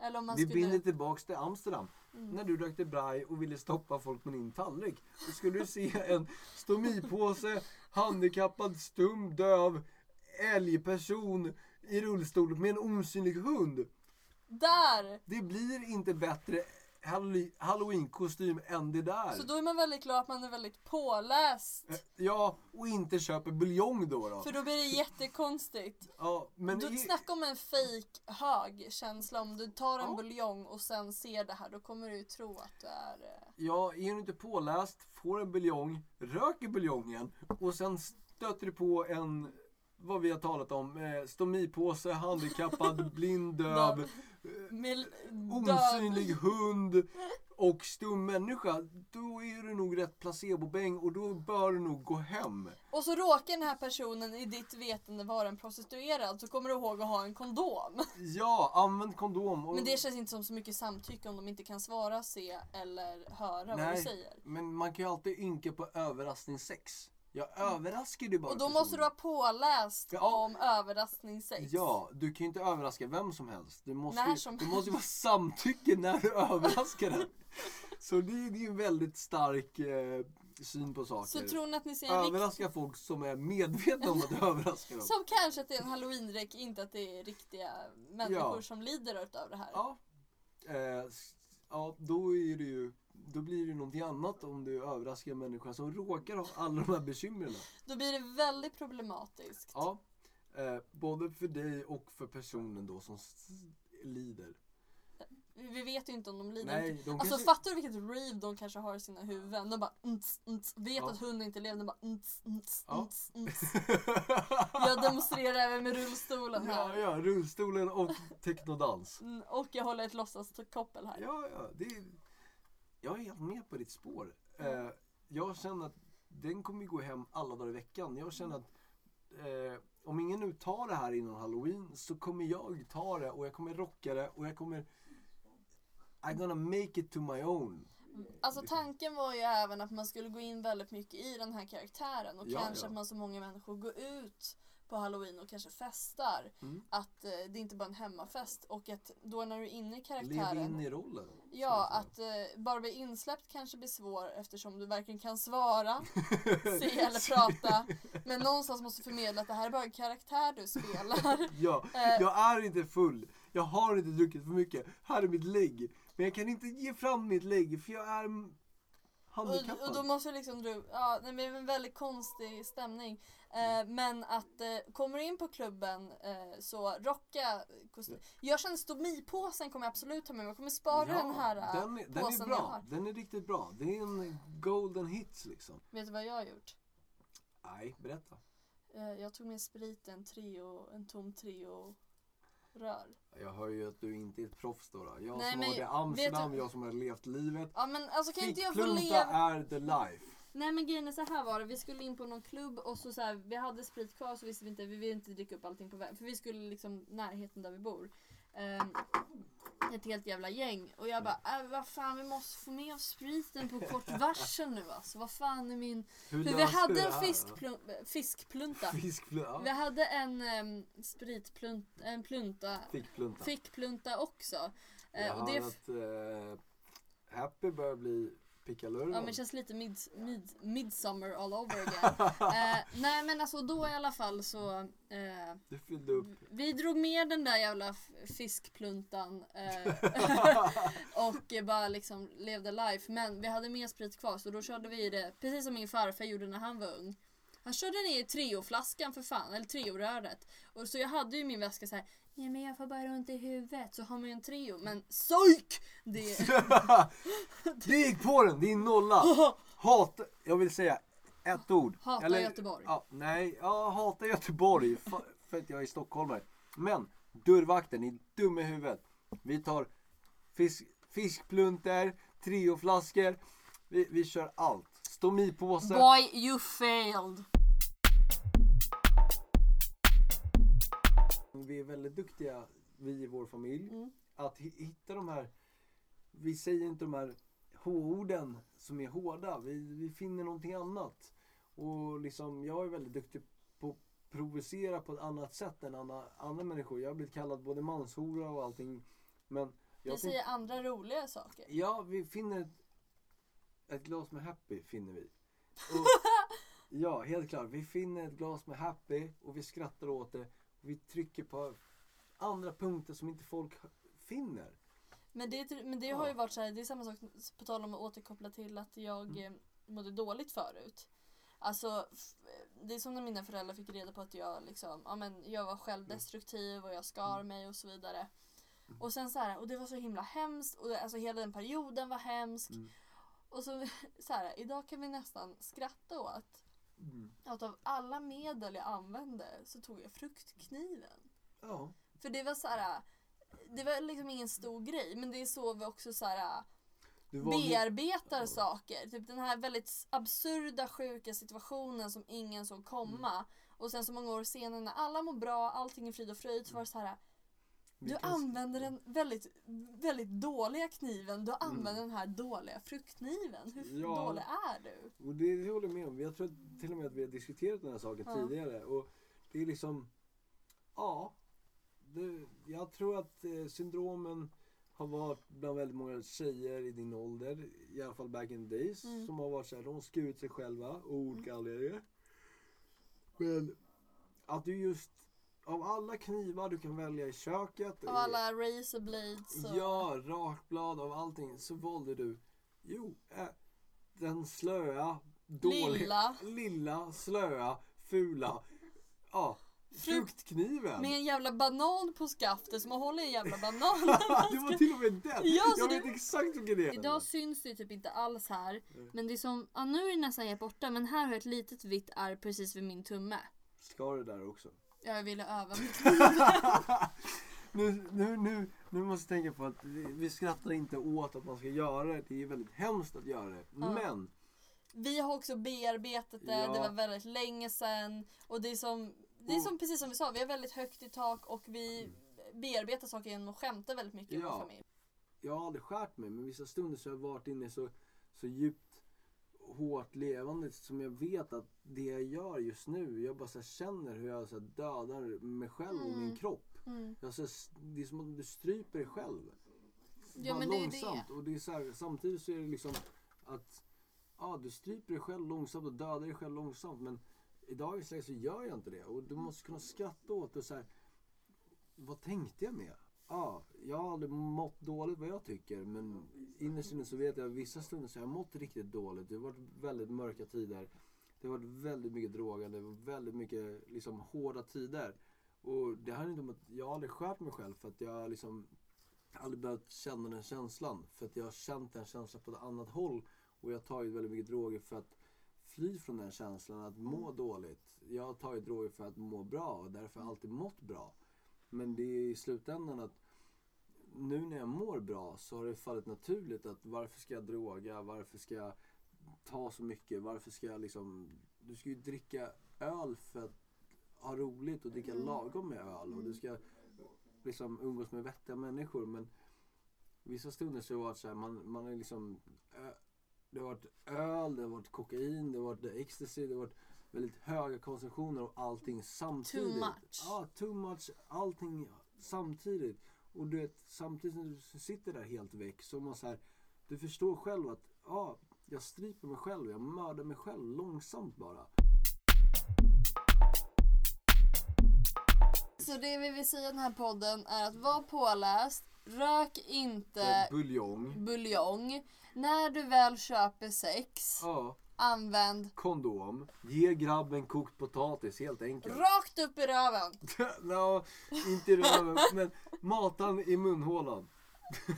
Eller om man Vi skulle... binder tillbaks till Amsterdam. Mm. När du rökte braj och ville stoppa folk med din tallrik. Då skulle du se en stomipåse, handikappad, stum, döv, älgperson i rullstol med en osynlig hund. Där! Det blir inte bättre halloween-kostym än det där. Så då är man väldigt glad att man är väldigt påläst. Eh, Ja, och inte köper buljong då. då. För då blir det jättekonstigt. Ja, men Du i- snacka om en fake hög känsla. Om du tar en Ja. buljong och sen ser det här, då kommer du ju tro att du är... eh, Ja, är du inte påläst, får en buljong, röker buljongen och sen stöter du på en, vad vi har talat om, eh, stomipåse, handikappad, blind, döv, eh, osynlig hund och stum människa. Då är du nog rätt placebobäng och då bör du nog gå hem. Och så råkar den här personen i ditt vetande vara en prostituerad så kommer du ihåg att ha en kondom. Ja, använd kondom. Och, Men det känns inte som så mycket samtycke om de inte kan svara, se eller höra vad du Nej, säger. men man kan ju alltid ynka på överraskningssex. Jag överraskar ju bara Och då personen. måste du vara påläst Ja. om överraskningssex. Ja, du kan ju inte överraska vem som helst. Du måste, När ju- som det måste ju vara samtycke när du överraskar den. Så det, är- är en väldigt stark eh, syn på saker. Så tror ni att ni ser en rikt... Överraska folk som är medvetna om att du överraskar dem. Som kanske att det är en halloween inte att det är riktiga människor Ja. som lider utav det här. Ja. Eh, ja, då är det ju då blir det någonting annat om du överraskar en människa som råkar ha alla de här bekymren. Då blir det väldigt problematiskt. Ja, eh, både för dig och för personen då som lider. Vi vet ju inte om de lider. Nej, de Alltså kanske- fattar du vilket rave de kanske har i sina huvuden? De bara nts, nts, vet Ja. att hunden inte lever, de bara nts, nts, Ja. nts, nts. Jag demonstrerar även med rullstolen Ja, här. ja, rullstolen och technodans. Mm, Och jag håller ett låtsaskoppel här. Ja, ja, det är, jag är helt med på ditt spår. Eh, jag känner att den kommer gå hem alla dagar i veckan. Jag känner att eh, om ingen nu tar det här innan halloween så kommer jag ta det och jag kommer rocka det och jag kommer I'm gonna make it to my own. Alltså tanken var ju även att man skulle gå in väldigt mycket i den här karaktären och Ja, kanske ja. att man så många människor går ut på halloween och kanske festar. Mm. Att eh, det inte bara är en hemmafest och att då när du är inne i Lev karaktären in i rollen. Ja, att eh, bara bli insläppt kanske blir svår eftersom du varken kan svara, se eller prata. Men någonstans måste du förmedla att det här är bara en karaktär du spelar. Ja, Eh. jag är inte full. Jag har inte druckit för mycket. Här är mitt lägg. Men jag kan inte ge fram mitt lägg för jag är handikappad. Och, och då måste liksom du, ja nej, men det är en väldigt konstig stämning. Eh, men att eh, kommer du in på klubben eh, så rocka kostym. Jag känner stomipåsen kommer jag absolut ta med mig. Jag kommer spara den här eh, den, är, den är jag bra. har. Den är riktigt bra. Det är en golden hits liksom. Vet du vad jag har gjort? Nej, berätta. Eh, jag tog med sprit, en trio, en tom trio rör. Jag hör ju att du inte är ett proffs då. då. Jag Nej, som men har varit i Amsterdam, du- jag som har levt livet. Ja men alltså kan inte jag få leva? är the life. Nej men grejen är så här var det, vi skulle in på någon klubb och så, så här, vi hade sprit kvar så visste vi inte, vi ville inte dricka upp allting på vägen. För vi skulle liksom närheten där vi bor. Ehm, ett helt jävla gäng. Och jag bara, äh, vad fan vi måste få med oss spriten på kort varsel nu alltså. Vad fan är min... Hur För vi hade en fiskplun- äh, fiskplunta. Fiskplunta. Vi hade en um, spritplunta, en plunta, Fickplunta. fickplunta också. Eh, Jag och det, att eh, Happy börjar bli pickalurven. Ja men det känns lite mid, mid, midsummer all over again. eh, nej men alltså då i alla fall så eh, Du fyllde upp. Vi drog med den där jävla fiskpluntan eh, och bara liksom levde life. Men vi hade mer sprit kvar så då körde vi det precis som min farfar gjorde när han var ung. Han körde ner trioflaskan för fan, eller trioröret. Och så jag hade ju i min väska så här. Ja men jag får bara ont i huvudet så har man ju en trio. Men psyk! Det, det gick på den, din nolla. Hat, jag vill säga ett ord. Hata Göteborg. Ja, nej, jag hatar Göteborg för, för att jag är stockholmare. Men dörrvakten, ni är dum i huvudet. Vi tar fisk, fiskplunter, trioflaskor. Vi, vi kör allt. Stomipåse. Boy you failed! Vi är väldigt duktiga, vi i vår familj, Mm. att hi- hitta de här, vi säger inte de här H-orden som är hårda. Vi, vi finner någonting annat. Och liksom, jag är väldigt duktig på att provocera på ett annat sätt än andra, andra människor. Jag har blivit kallad både manshora och allting. Men Vi Jag säger andra roliga saker. Ja, vi finner ett, ett glas med Happy finner vi. Och, ja, helt klart. Vi finner ett glas med Happy och vi skrattar åt det. Vi trycker på andra punkter som inte folk finner. Men det, men det har ju Ja. varit så här, det är samma sak på tal om att återkoppla till att jag Mm. eh, mådde dåligt förut. Alltså, f- det är som när mina föräldrar fick reda på att jag liksom, ja men jag var självdestruktiv och jag skar Mm. mig och så vidare. Och sen så här, och det var så himla hemskt och det, alltså hela den perioden var hemsk. Mm. Och så, så här, idag kan vi nästan skratta åt att av alla medel jag använde så tog jag fruktkniven. Ja. För det var så här, det var liksom ingen stor grej men det är så vi också så här bearbetar saker. Typ den här väldigt absurda sjuka situationen som ingen såg komma. Mm. Och sen så många år senare när alla mår bra, allting är frid och fröjd så var det så här. Du använder den väldigt, väldigt dåliga kniven. Du använder Mm. den här dåliga fruktkniven. Hur Ja. dålig är du? Och det, det håller jag med om. Jag tror till och med att vi har diskuterat den här saken Ja. tidigare. Och det är liksom, ja. Det, jag tror att eh, syndromen har varit bland väldigt många tjejer i din ålder, i alla fall back in the days, Mm. som har varit så här, de har skurit sig själva av olika anledningar. Men att du just, av alla knivar du kan välja i köket, Av alla razor blades och... Ja, rakblad av allting. Så valde du, jo, äh, den slöa, dåliga, Lilla. lilla, slöa, fula, ja, fruktkniven. Med en jävla banan på skaftet som man håller i en jävla banan. det var till och med den! Ja, så jag det- vet exakt vilken det är. Idag syns det ju typ inte alls här. Men det är som, ja, nu är det nästan helt borta men här har jag ett litet vitt ärr precis vid min tumme. Ska det där också. Jag ville öva mig. nu, nu, nu, nu måste jag tänka på att vi, vi skrattar inte åt att man ska göra det. Det är väldigt hemskt att göra det. Ja. Men, Vi har också bearbetat det, Ja. det var väldigt länge sedan. Och det är som, det är som precis som vi sa, vi har väldigt högt i tak och vi bearbetar saker genom att skämta väldigt mycket i Ja. vår familj. jag har aldrig skärt mig men vissa stunder så har jag varit inne så, så djupt hårt levande som jag vet att det jag gör just nu, jag bara så känner hur jag så dödar mig själv och min Mm. kropp. Mm. Jag så det är som att du stryper dig själv. Ja, Bara men det är det. långsamt. Och det är så här, samtidigt så är det liksom att ja, du stryper dig själv långsamt och dödar dig själv långsamt. Men i dagens läge så gör jag inte det. Och du måste kunna skratta åt det så här. Vad tänkte jag med? Ja, jag har aldrig mått dåligt vad jag tycker. Men innerst inne så vet jag att vissa stunder så har jag mått riktigt dåligt. Det har varit väldigt mörka tider. Det har varit väldigt mycket var väldigt mycket liksom, hårda tider. Och det handlar inte om att jag har aldrig skärt mig själv för att jag liksom aldrig behövt känna den känslan. För att jag har känt den känslan på ett annat håll. Och jag har tagit väldigt mycket droger för att fly från den känslan, att må dåligt. Jag har tagit droger för att må bra och därför har jag alltid mått bra. Men det är i slutändan att nu när jag mår bra så har det fallit naturligt att varför ska jag droga? Varför ska jag ta så mycket? Varför ska jag liksom... Du ska ju dricka öl för att ha roligt och dricka Mm. lagom med öl. Och du ska liksom umgås med vettiga människor. Men vissa stunder så har det varit så här, man, man är liksom... Det har varit öl, det har varit kokain, det har varit ecstasy, det har varit väldigt höga koncentrationer av allting samtidigt. Too much. Ja, too much. Allting samtidigt. Och du vet, samtidigt när du sitter där helt väck så man så här, du förstår själv att ja, jag stryper mig själv, jag mördar mig själv långsamt bara. Så det vi vill säga i den här podden är att var påläst, rök inte Buljong. buljong. När du väl köper sex, Ja, använd kondom. Ge grabben kokt potatis helt enkelt. rakt upp i röven. no, inte i röven, men matan i munhålan.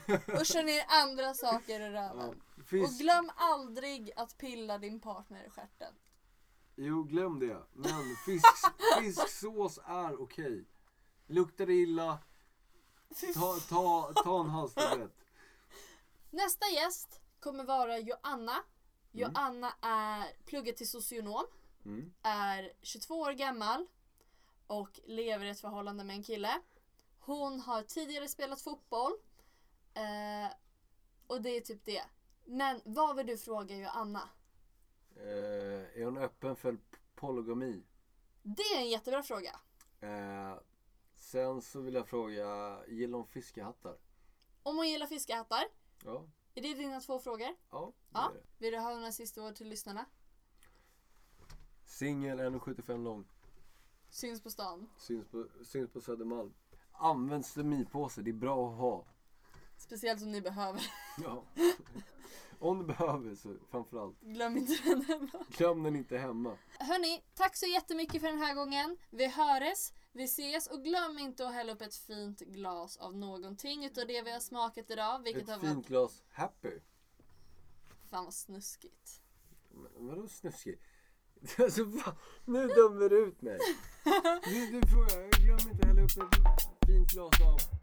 Och kör ner andra saker i Ja, röven. Och glöm aldrig att pilla din partner i stjärten. jo, glöm det. Men fisk, fisksås är okej. Luktar det illa, ta, ta, ta en halstablett. Nästa gäst kommer vara Joanna. Joanna är pluggar till socionom, Mm. är 22 år gammal och lever i ett förhållande med en kille. Hon har tidigare spelat fotboll. Eh, och det är typ det. Men vad vill du fråga Joanna? Eh, är hon öppen för polygami? Det är en jättebra fråga. Eh, sen så vill jag fråga, gillar hon fiskehattar? Om hon gillar fiskehattar. Ja, Är det dina två frågor? ja, det Ja. är det. Vill du ha några sista ord till lyssnarna? Singel 1,75 lång. Syns på stan. Syns på, syns på Södermalm. Använd stomipåse, det är bra att ha. Speciellt som ni behöver. Ja. Om du behöver så framförallt. Glöm inte den hemma. Glöm den inte hemma. Hörni, tack så jättemycket för den här gången. Vi hörs, vi ses och glöm inte att hälla upp ett fint glas av någonting utav det vi har smakat idag. Vilket har Ett varit... fint glas Happy. Fan vad snuskigt. Men vadå snuskig? Alltså va? Nu dömer du ut mig. Du, du frågar, glöm inte att hälla upp ett fint glas av